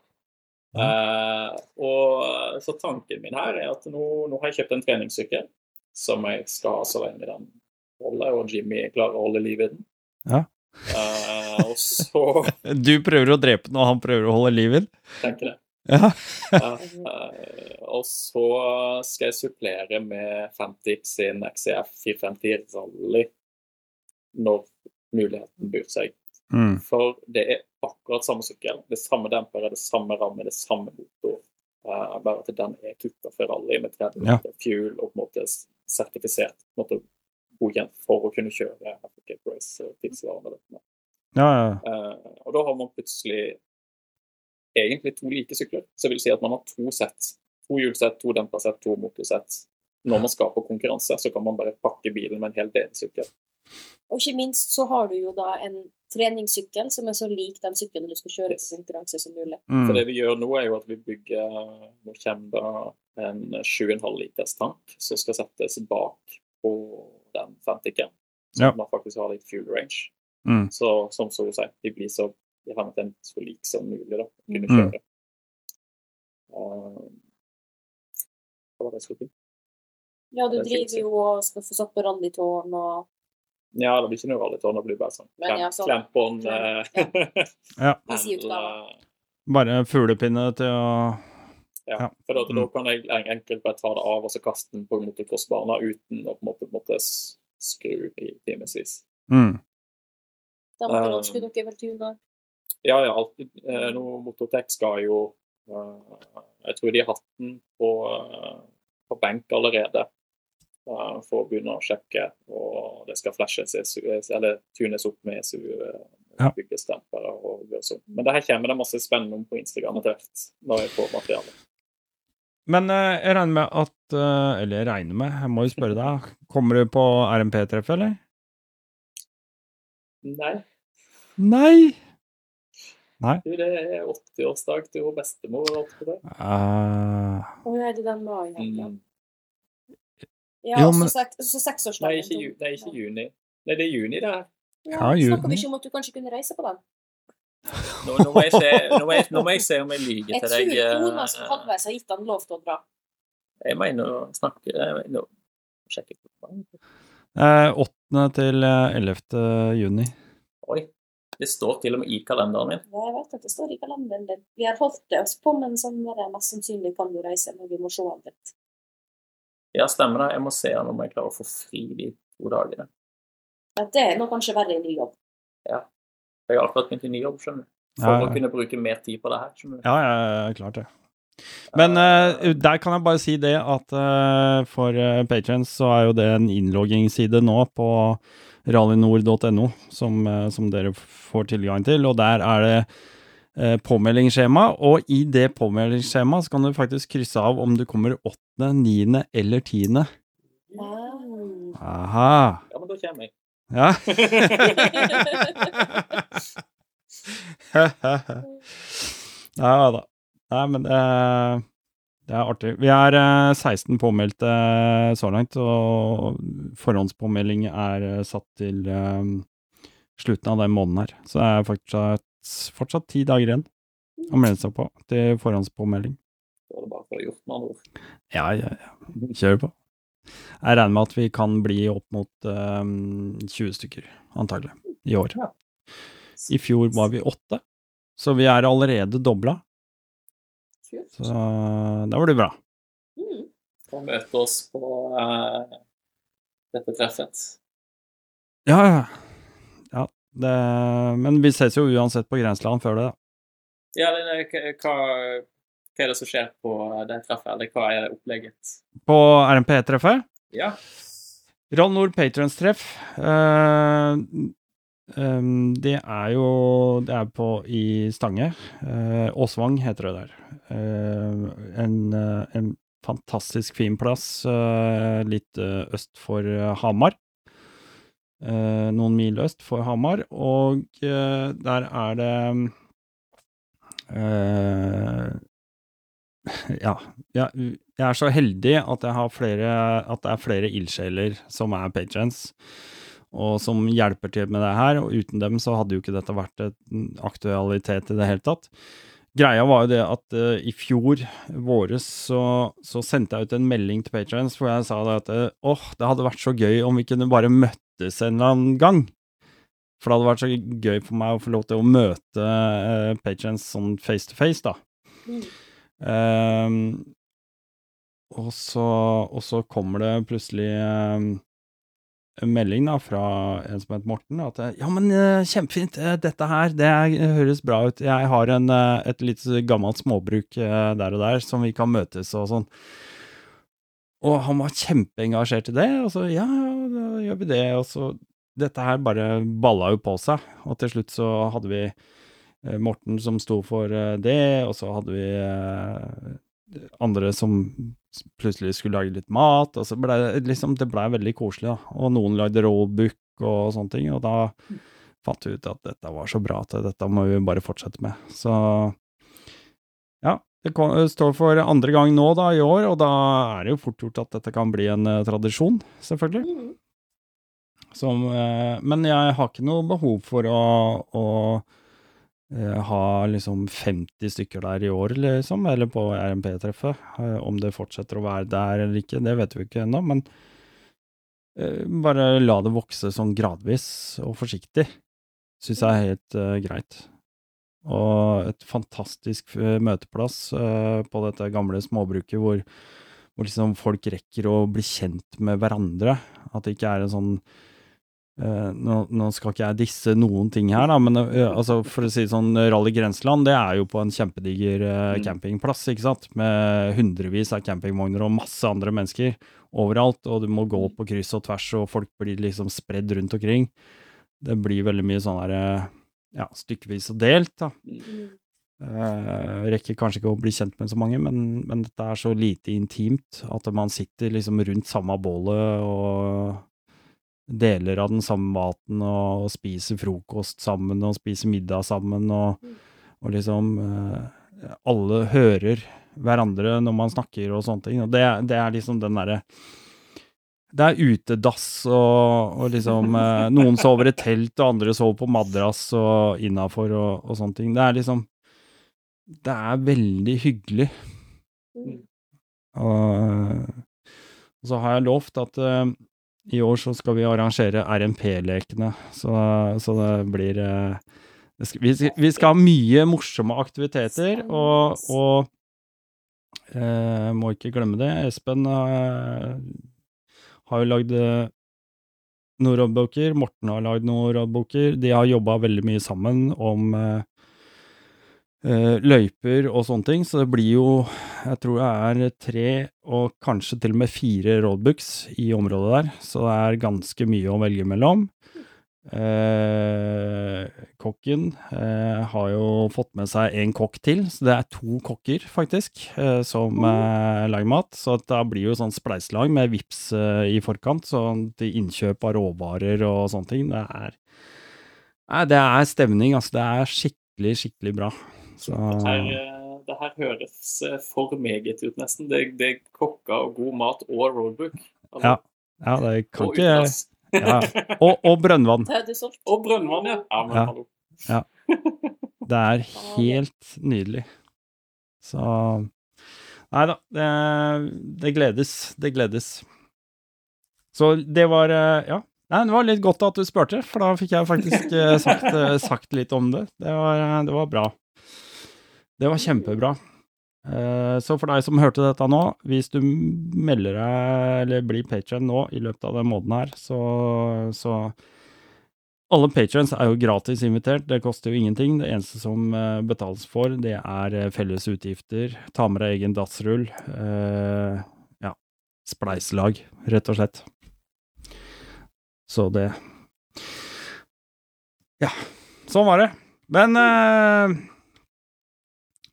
Eh, og Så tanken min her er at nå, nå har jeg kjøpt en treningssykkel som jeg skal ha så lenge den holder, og Jimmy klarer å holde liv i den. Ja. uh, og så Du prøver å drepe den, og han prøver å holde liv i den. tenker jeg Ja. Eh, og så skal jeg supplere med Fantix sin XCF 450 Rally når muligheten byr seg. Mm. For det er akkurat samme sykkel. Det samme demper, det samme ramme, det samme motor. Uh, bare at den er kutta for rally med 30 Ja. fuel og på en måte sertifisert på en måte godkjent for å kunne kjøre Africa Race og tilsvarende. Ja, ja. Uh, og da har man plutselig egentlig to like sykler. Så det vil si at man har to sett. To hjulsett, to dempersett, to motorsett. Når man skaper konkurranse, så kan man bare pakke bilen med en hel delsykkel. Og ikke minst så har du jo da en treningssykkel som er så lik den sykkelen du skal kjøre på konkurranse som mulig. Mm. For det vi gjør nå, er jo at vi bygger Nå kommer det en 7,5 liters tank som skal settes bak på den Fanticen. Så Ja. man faktisk har litt fuel range. Mm. Så som så å si, de blir så de har en så lik som mulig da, kunne Mm. kjøre. Uh, hva var det jeg skulle si? Ja, du er driver jo og skal få satt på rallytårn og Ja, det blir ikke noe rallytårn, det blir bare sånn klem, ja, så... klempånd. Ja. Eh, Bare fuglepinne til å Ja, Ja. for da, da Mm. kan jeg enkelt bare ta det av og så kaste den på motocrossbanen uten å på en måte, på en måte skru i timevis. mm. Da måtte Um, skulle dere vel tune. Ja, ja, alltid. Eh, nå Motortech skal jo eh, Jeg tror de har hatt den på, eh, på benk allerede for å begynne å sjekke. Og det skal flashes eller tunes opp med eh, Ja. Og sånn. Men det her kommer det masse spennende om på Instagram etter hvert, når jeg får materialet. Men jeg regner med at Eller jeg regner med, jeg må jo spørre deg. Kommer du på RMP-treffet, eller? Nei, Nei! Du, det er 80-årsdag til hun bestemor. det. Uh, Å, er det den mai? Ja, Mm. ja Jo, men... så men- sek- Nei, det ikke, nei, ikke juni. Nei, det er juni, det her. Ja, Ja, juni. Snakker vi ikke om at du kanskje kunne reise på den? Nå, nå, må, jeg se, nå, må, jeg, nå må jeg se om jeg lyver til deg. Jeg tror Jonas halvveis har gitt han lov til å dra. Jeg mener å snakke jeg mener, å sjekke. eh, 8. til eh, 11. juni. Oi, det står til og med i kalenderen min. Ja, jeg vet at det står i kalenderen din. Vi har holdt det oss på, men sånn er det mest sannsynlig kan du reise, men vi må se an litt. Ja, stemmer det. Jeg må se om jeg klarer å få fri de to dagene. Ja, det er nå kanskje verre i ny jobb. Ja. Jeg har akkurat begynt i ny jobb, skjønner du. For Ja, ja. å kunne bruke mer tid på det her, skjønner du. Ja, ja, ja, klart det. Men uh, der kan jeg bare si det at uh, for uh, patrons så er jo det en innloggingsside nå på rallynord.no som, eh, som dere får tilgang til, og der er det eh, påmeldingsskjema, og i det påmeldingsskjemaet så kan du faktisk krysse av om du kommer åttende, niende eller tiende. Aha. Ja, men da kommer jeg. Ja. ja da. Nei, men det, det er artig. Vi er eh, 16 påmeldte så langt, og forhåndspåmelding er eh, satt til eh, slutten av den måneden her. Så det er fortsatt, fortsatt ti dager igjen å melde seg på til forhåndspåmelding. Er det bare for å gjort med andre ord. Ja, ja, ja. Kjør på. Jeg regner med at vi kan bli opp mot um, 20 stykker, antagelig, i år. I fjor var vi åtte, så vi er allerede dobla. Kult. Så det blir bra. Mm. Får møte oss på uh, dette treffet. Ja, ja. ja det, men vi ses jo uansett på Grenseland før det, da. Ja, det er- hva, hva er det som skjer på det treffet, eller hva er det opplegget? På RMP-treffet. Ja. Roll Nord Patrons-treff. eh, em, det er jo Det er på i Stange. Uh, Åsvang heter det der. Uh, en, uh, en fantastisk fin plass eh, litt eh, øst for eh, Hamar. Eh, noen mil øst for Hamar. Og eh, der er det eh, ja, ja, jeg er så heldig at jeg flere At det er flere ildsjeler som er patrons, og som hjelper til med det her. Og uten dem så hadde jo ikke dette vært en aktualitet i det hele tatt. Greia var jo det at uh, i fjor våres så, så sendte jeg ut en melding til patrons hvor jeg sa det at åh, åh, det hadde vært så gøy om vi kunne bare møttes en eller annen gang. For det hadde vært så gøy for meg å få lov til å møte uh, patrons sånn face to face, da. Mm. Um, og, så, og så kommer det plutselig en melding da fra en som heter Morten, at eh, ja, men eh, kjempefint, eh, dette her, det er, høres bra ut. Jeg har en, eh, et litt gammelt småbruk eh, der og der som vi kan møtes og sånn. Og han var kjempeengasjert i det, og så ja, da gjør vi det. Og så Dette her bare balla jo på seg, og til slutt så hadde vi eh, Morten som sto for eh, det, og så hadde vi eh, andre som plutselig skulle lage litt mat, og så ble det liksom, det ble veldig koselig, da. Og noen lagde rollbook og sånne ting, og da fant vi ut at dette var så bra at dette må vi bare fortsette med. Så ja, det kom, står for andre gang nå da, i år, og da er det jo fort gjort at dette kan bli en uh, tradisjon, selvfølgelig. Mm. Som, uh, men jeg har ikke noe behov for å, å ha liksom 50 stykker der i år, liksom, eller på RMP-treffet. Eh, om det fortsetter å være der eller ikke, det vet vi ikke ennå, men eh, bare la det vokse sånn gradvis og forsiktig, syns jeg er helt uh, greit. Og et fantastisk eh, møteplass uh, på dette gamle småbruket hvor, hvor liksom folk rekker å bli kjent med hverandre. At det ikke er en sånn eh, nå, nå skal ikke jeg disse noen ting her, da, men uh, altså, for å si sånn, Rally Grenseland det er jo på en kjempediger uh, Mm. campingplass, ikke sant? Med hundrevis av campingvogner og masse andre mennesker overalt, og du må gå på kryss og tvers, og folk blir liksom spredd rundt omkring. Det blir veldig mye sånn her ja, stykkevis og delt, da. Eh, rekker kanskje ikke å bli kjent med så mange, men, men dette er så lite intimt at man sitter liksom rundt samme bålet og deler av den samme maten og, spiser frokost sammen og spiser middag sammen og, og liksom eh, Alle hører hverandre når man snakker og sånne ting. Og det, det er liksom den derre det er utedass og, og liksom eh, Noen sover i telt, og andre sover på madrass og innafor og, og sånne ting. Det er liksom Det er veldig hyggelig. Mm. Og, og så har jeg lovt at eh, i år så skal vi arrangere RMP-lekene, så, så det blir eh, det skal, vi, skal, vi skal ha mye morsomme aktiviteter, og, og eh, må ikke glemme det. Espen eh, har jo lagd eh, noen rådboker, Morten har lagd noen rådboker. De har jobba veldig mye sammen om eh, eh, løyper og sånne ting, så det blir jo Jeg tror det er tre og kanskje til og med fire roadbooks i området der, så det er ganske mye å velge mellom. Eh, kokken eh, har jo fått med seg en kokk til, så det er to kokker, faktisk, eh, som eh, lager mat. Så da blir jo sånn spleiselag med vips eh, i forkant, sånn til innkjøp av råvarer og sånne ting. Det er, nei, det er stemning, altså. Det er skikkelig, skikkelig bra. Så Det her, eh, det her høres eh, for meget ut, nesten. Det, det er kokker og god mat og roadbook. Altså, Ja, ja, det kan og ikke ja. og, og brønnvann. Og brønnvann, ja. ja, men, Ja. hallo. Det er helt nydelig. Så Nei da, det, det gledes. Det gledes. Så det var eh, Ja. Nei, det var litt godt at du spurte, for da fikk jeg faktisk sagt, sagt litt om det. Det var, det var bra. Det var kjempebra. Eh, Så for deg som hørte dette nå, hvis du melder deg eller blir patron nå i løpet av den måneden her, så, så alle patrions er jo gratis invitert, det koster jo ingenting. Det eneste som eh, betales for, det er eh, felles utgifter. Ta med deg egen dassrull. eh, ja, spleiselag, rett og slett. Så det Ja, sånn var det. Men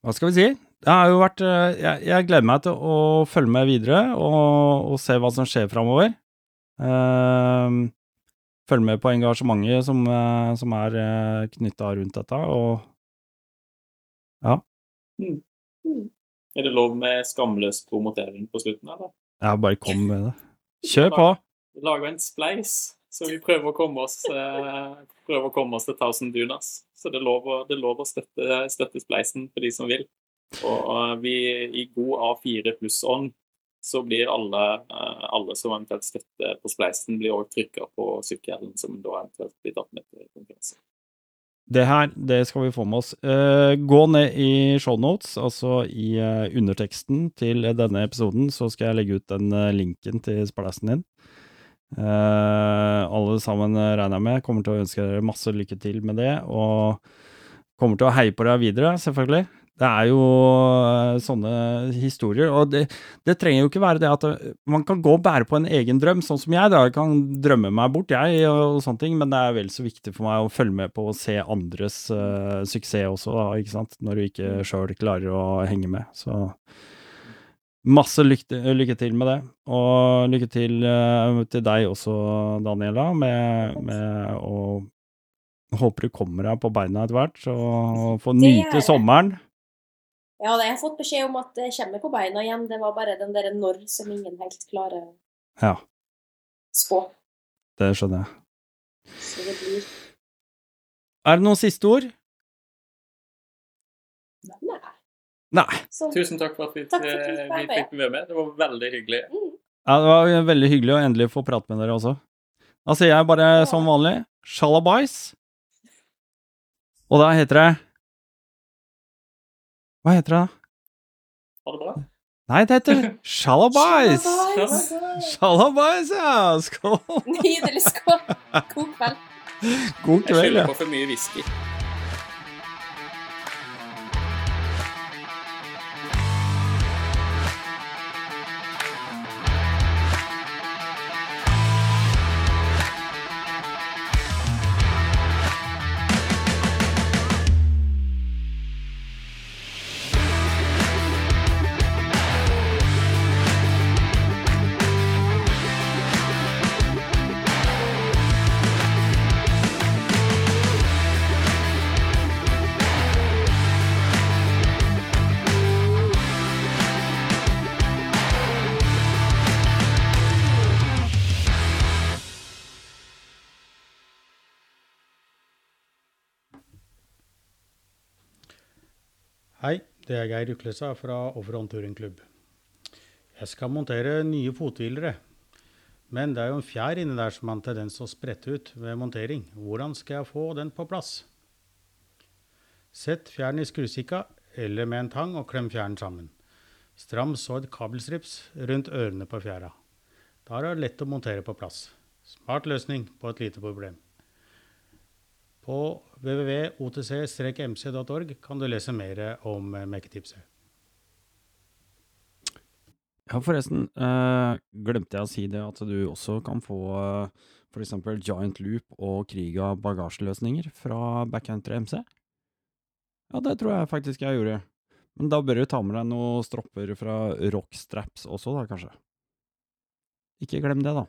hva skal vi si? Det har jo vært eh, jeg, jeg gleder meg til å følge med videre og, og se hva som skjer framover. Uh, følge med på engasjementet som, eh, som er uh, knytta rundt dette, og Er det lov med skamløs promotering på slutten, eller? Ja, bare kom med det. Kjør på! Vi lager en spleis, så vi prøver å komme oss, eh, prøver å komme oss til 1000 dunas. Så det er lov å, støtte, støtte spleisen for de som vil. Og eh, vi i god A4 pluss-ånd så blir alle, eh, alle som eventuelt støtter på spleisen, blir også trykka på sykkelen, som da eventuelt blir tatt med til konkurranse. Det her, det skal vi få med oss. Gå ned i shownotes, altså i underteksten til denne episoden, så skal jeg legge ut den linken til spleisen din. Eh, alle sammen regner jeg med kommer til å ønske dere masse lykke til med det, og kommer til å heie på deg videre, selvfølgelig. Det er jo eh, sånne historier, og det, det trenger jo ikke være det at eh, man kan gå og bære på en egen drøm, sånn som jeg da. Jeg kan drømme meg bort, jeg, og, sånne ting, men det er vel så viktig for meg å følge med på og se andres uh, suksess også, da, ikke sant, når du ikke sjøl klarer å henge med. Så masse lykke, lykke til med det, og lykke til uh, til deg også, Daniela, med, med å Håper du kommer deg på beina etter hvert, og får nyte sommeren. Ja, jeg har fått beskjed om at jeg kommer på beina igjen. Det var bare den der når som ingen helt klarer å Ja, spå. det skjønner jeg. Så det blir Er det noen siste ord? Nei. Nei. Så Tusen takk for at vi, Takk for at eh, vi med. fikk være med. Det var veldig hyggelig. mm. Ja, det var veldig hyggelig å endelig få prate med dere også. Da sier jeg bare som vanlig shalabais. Og da heter det Hva heter det da? Ha det bra. Nei, det heter shalabais! Shalabais. Ja! Skål! Nydelig skål. God kveld. God Jeg skylder på for mye whisky. Det er Geir Uklesa fra Offroad Touringklubb. Jeg skal montere nye fothvilere. Men det er jo en fjær inni der som har en tendens å sprette ut ved montering. Hvordan skal jeg få den på plass? Sett fjæren i skrusikka eller med en tang og klem fjæren sammen. Stram så et kabelstrips rundt ørene på fjæra. Da er det lett å montere på plass. Smart løsning på et lite problem. På www.otc-mc.org kan du lese mer om meketipset. Ja, forresten, eh, glemte jeg å si det at du også kan få, eh, eksempel Giant Loop og Kriga bagasjeløsninger fra Backcountry MC? Ja, det tror jeg faktisk jeg gjorde. Men da bør du ta med deg noen stropper fra Rockstraps også, da, kanskje. Ikke glem det, da.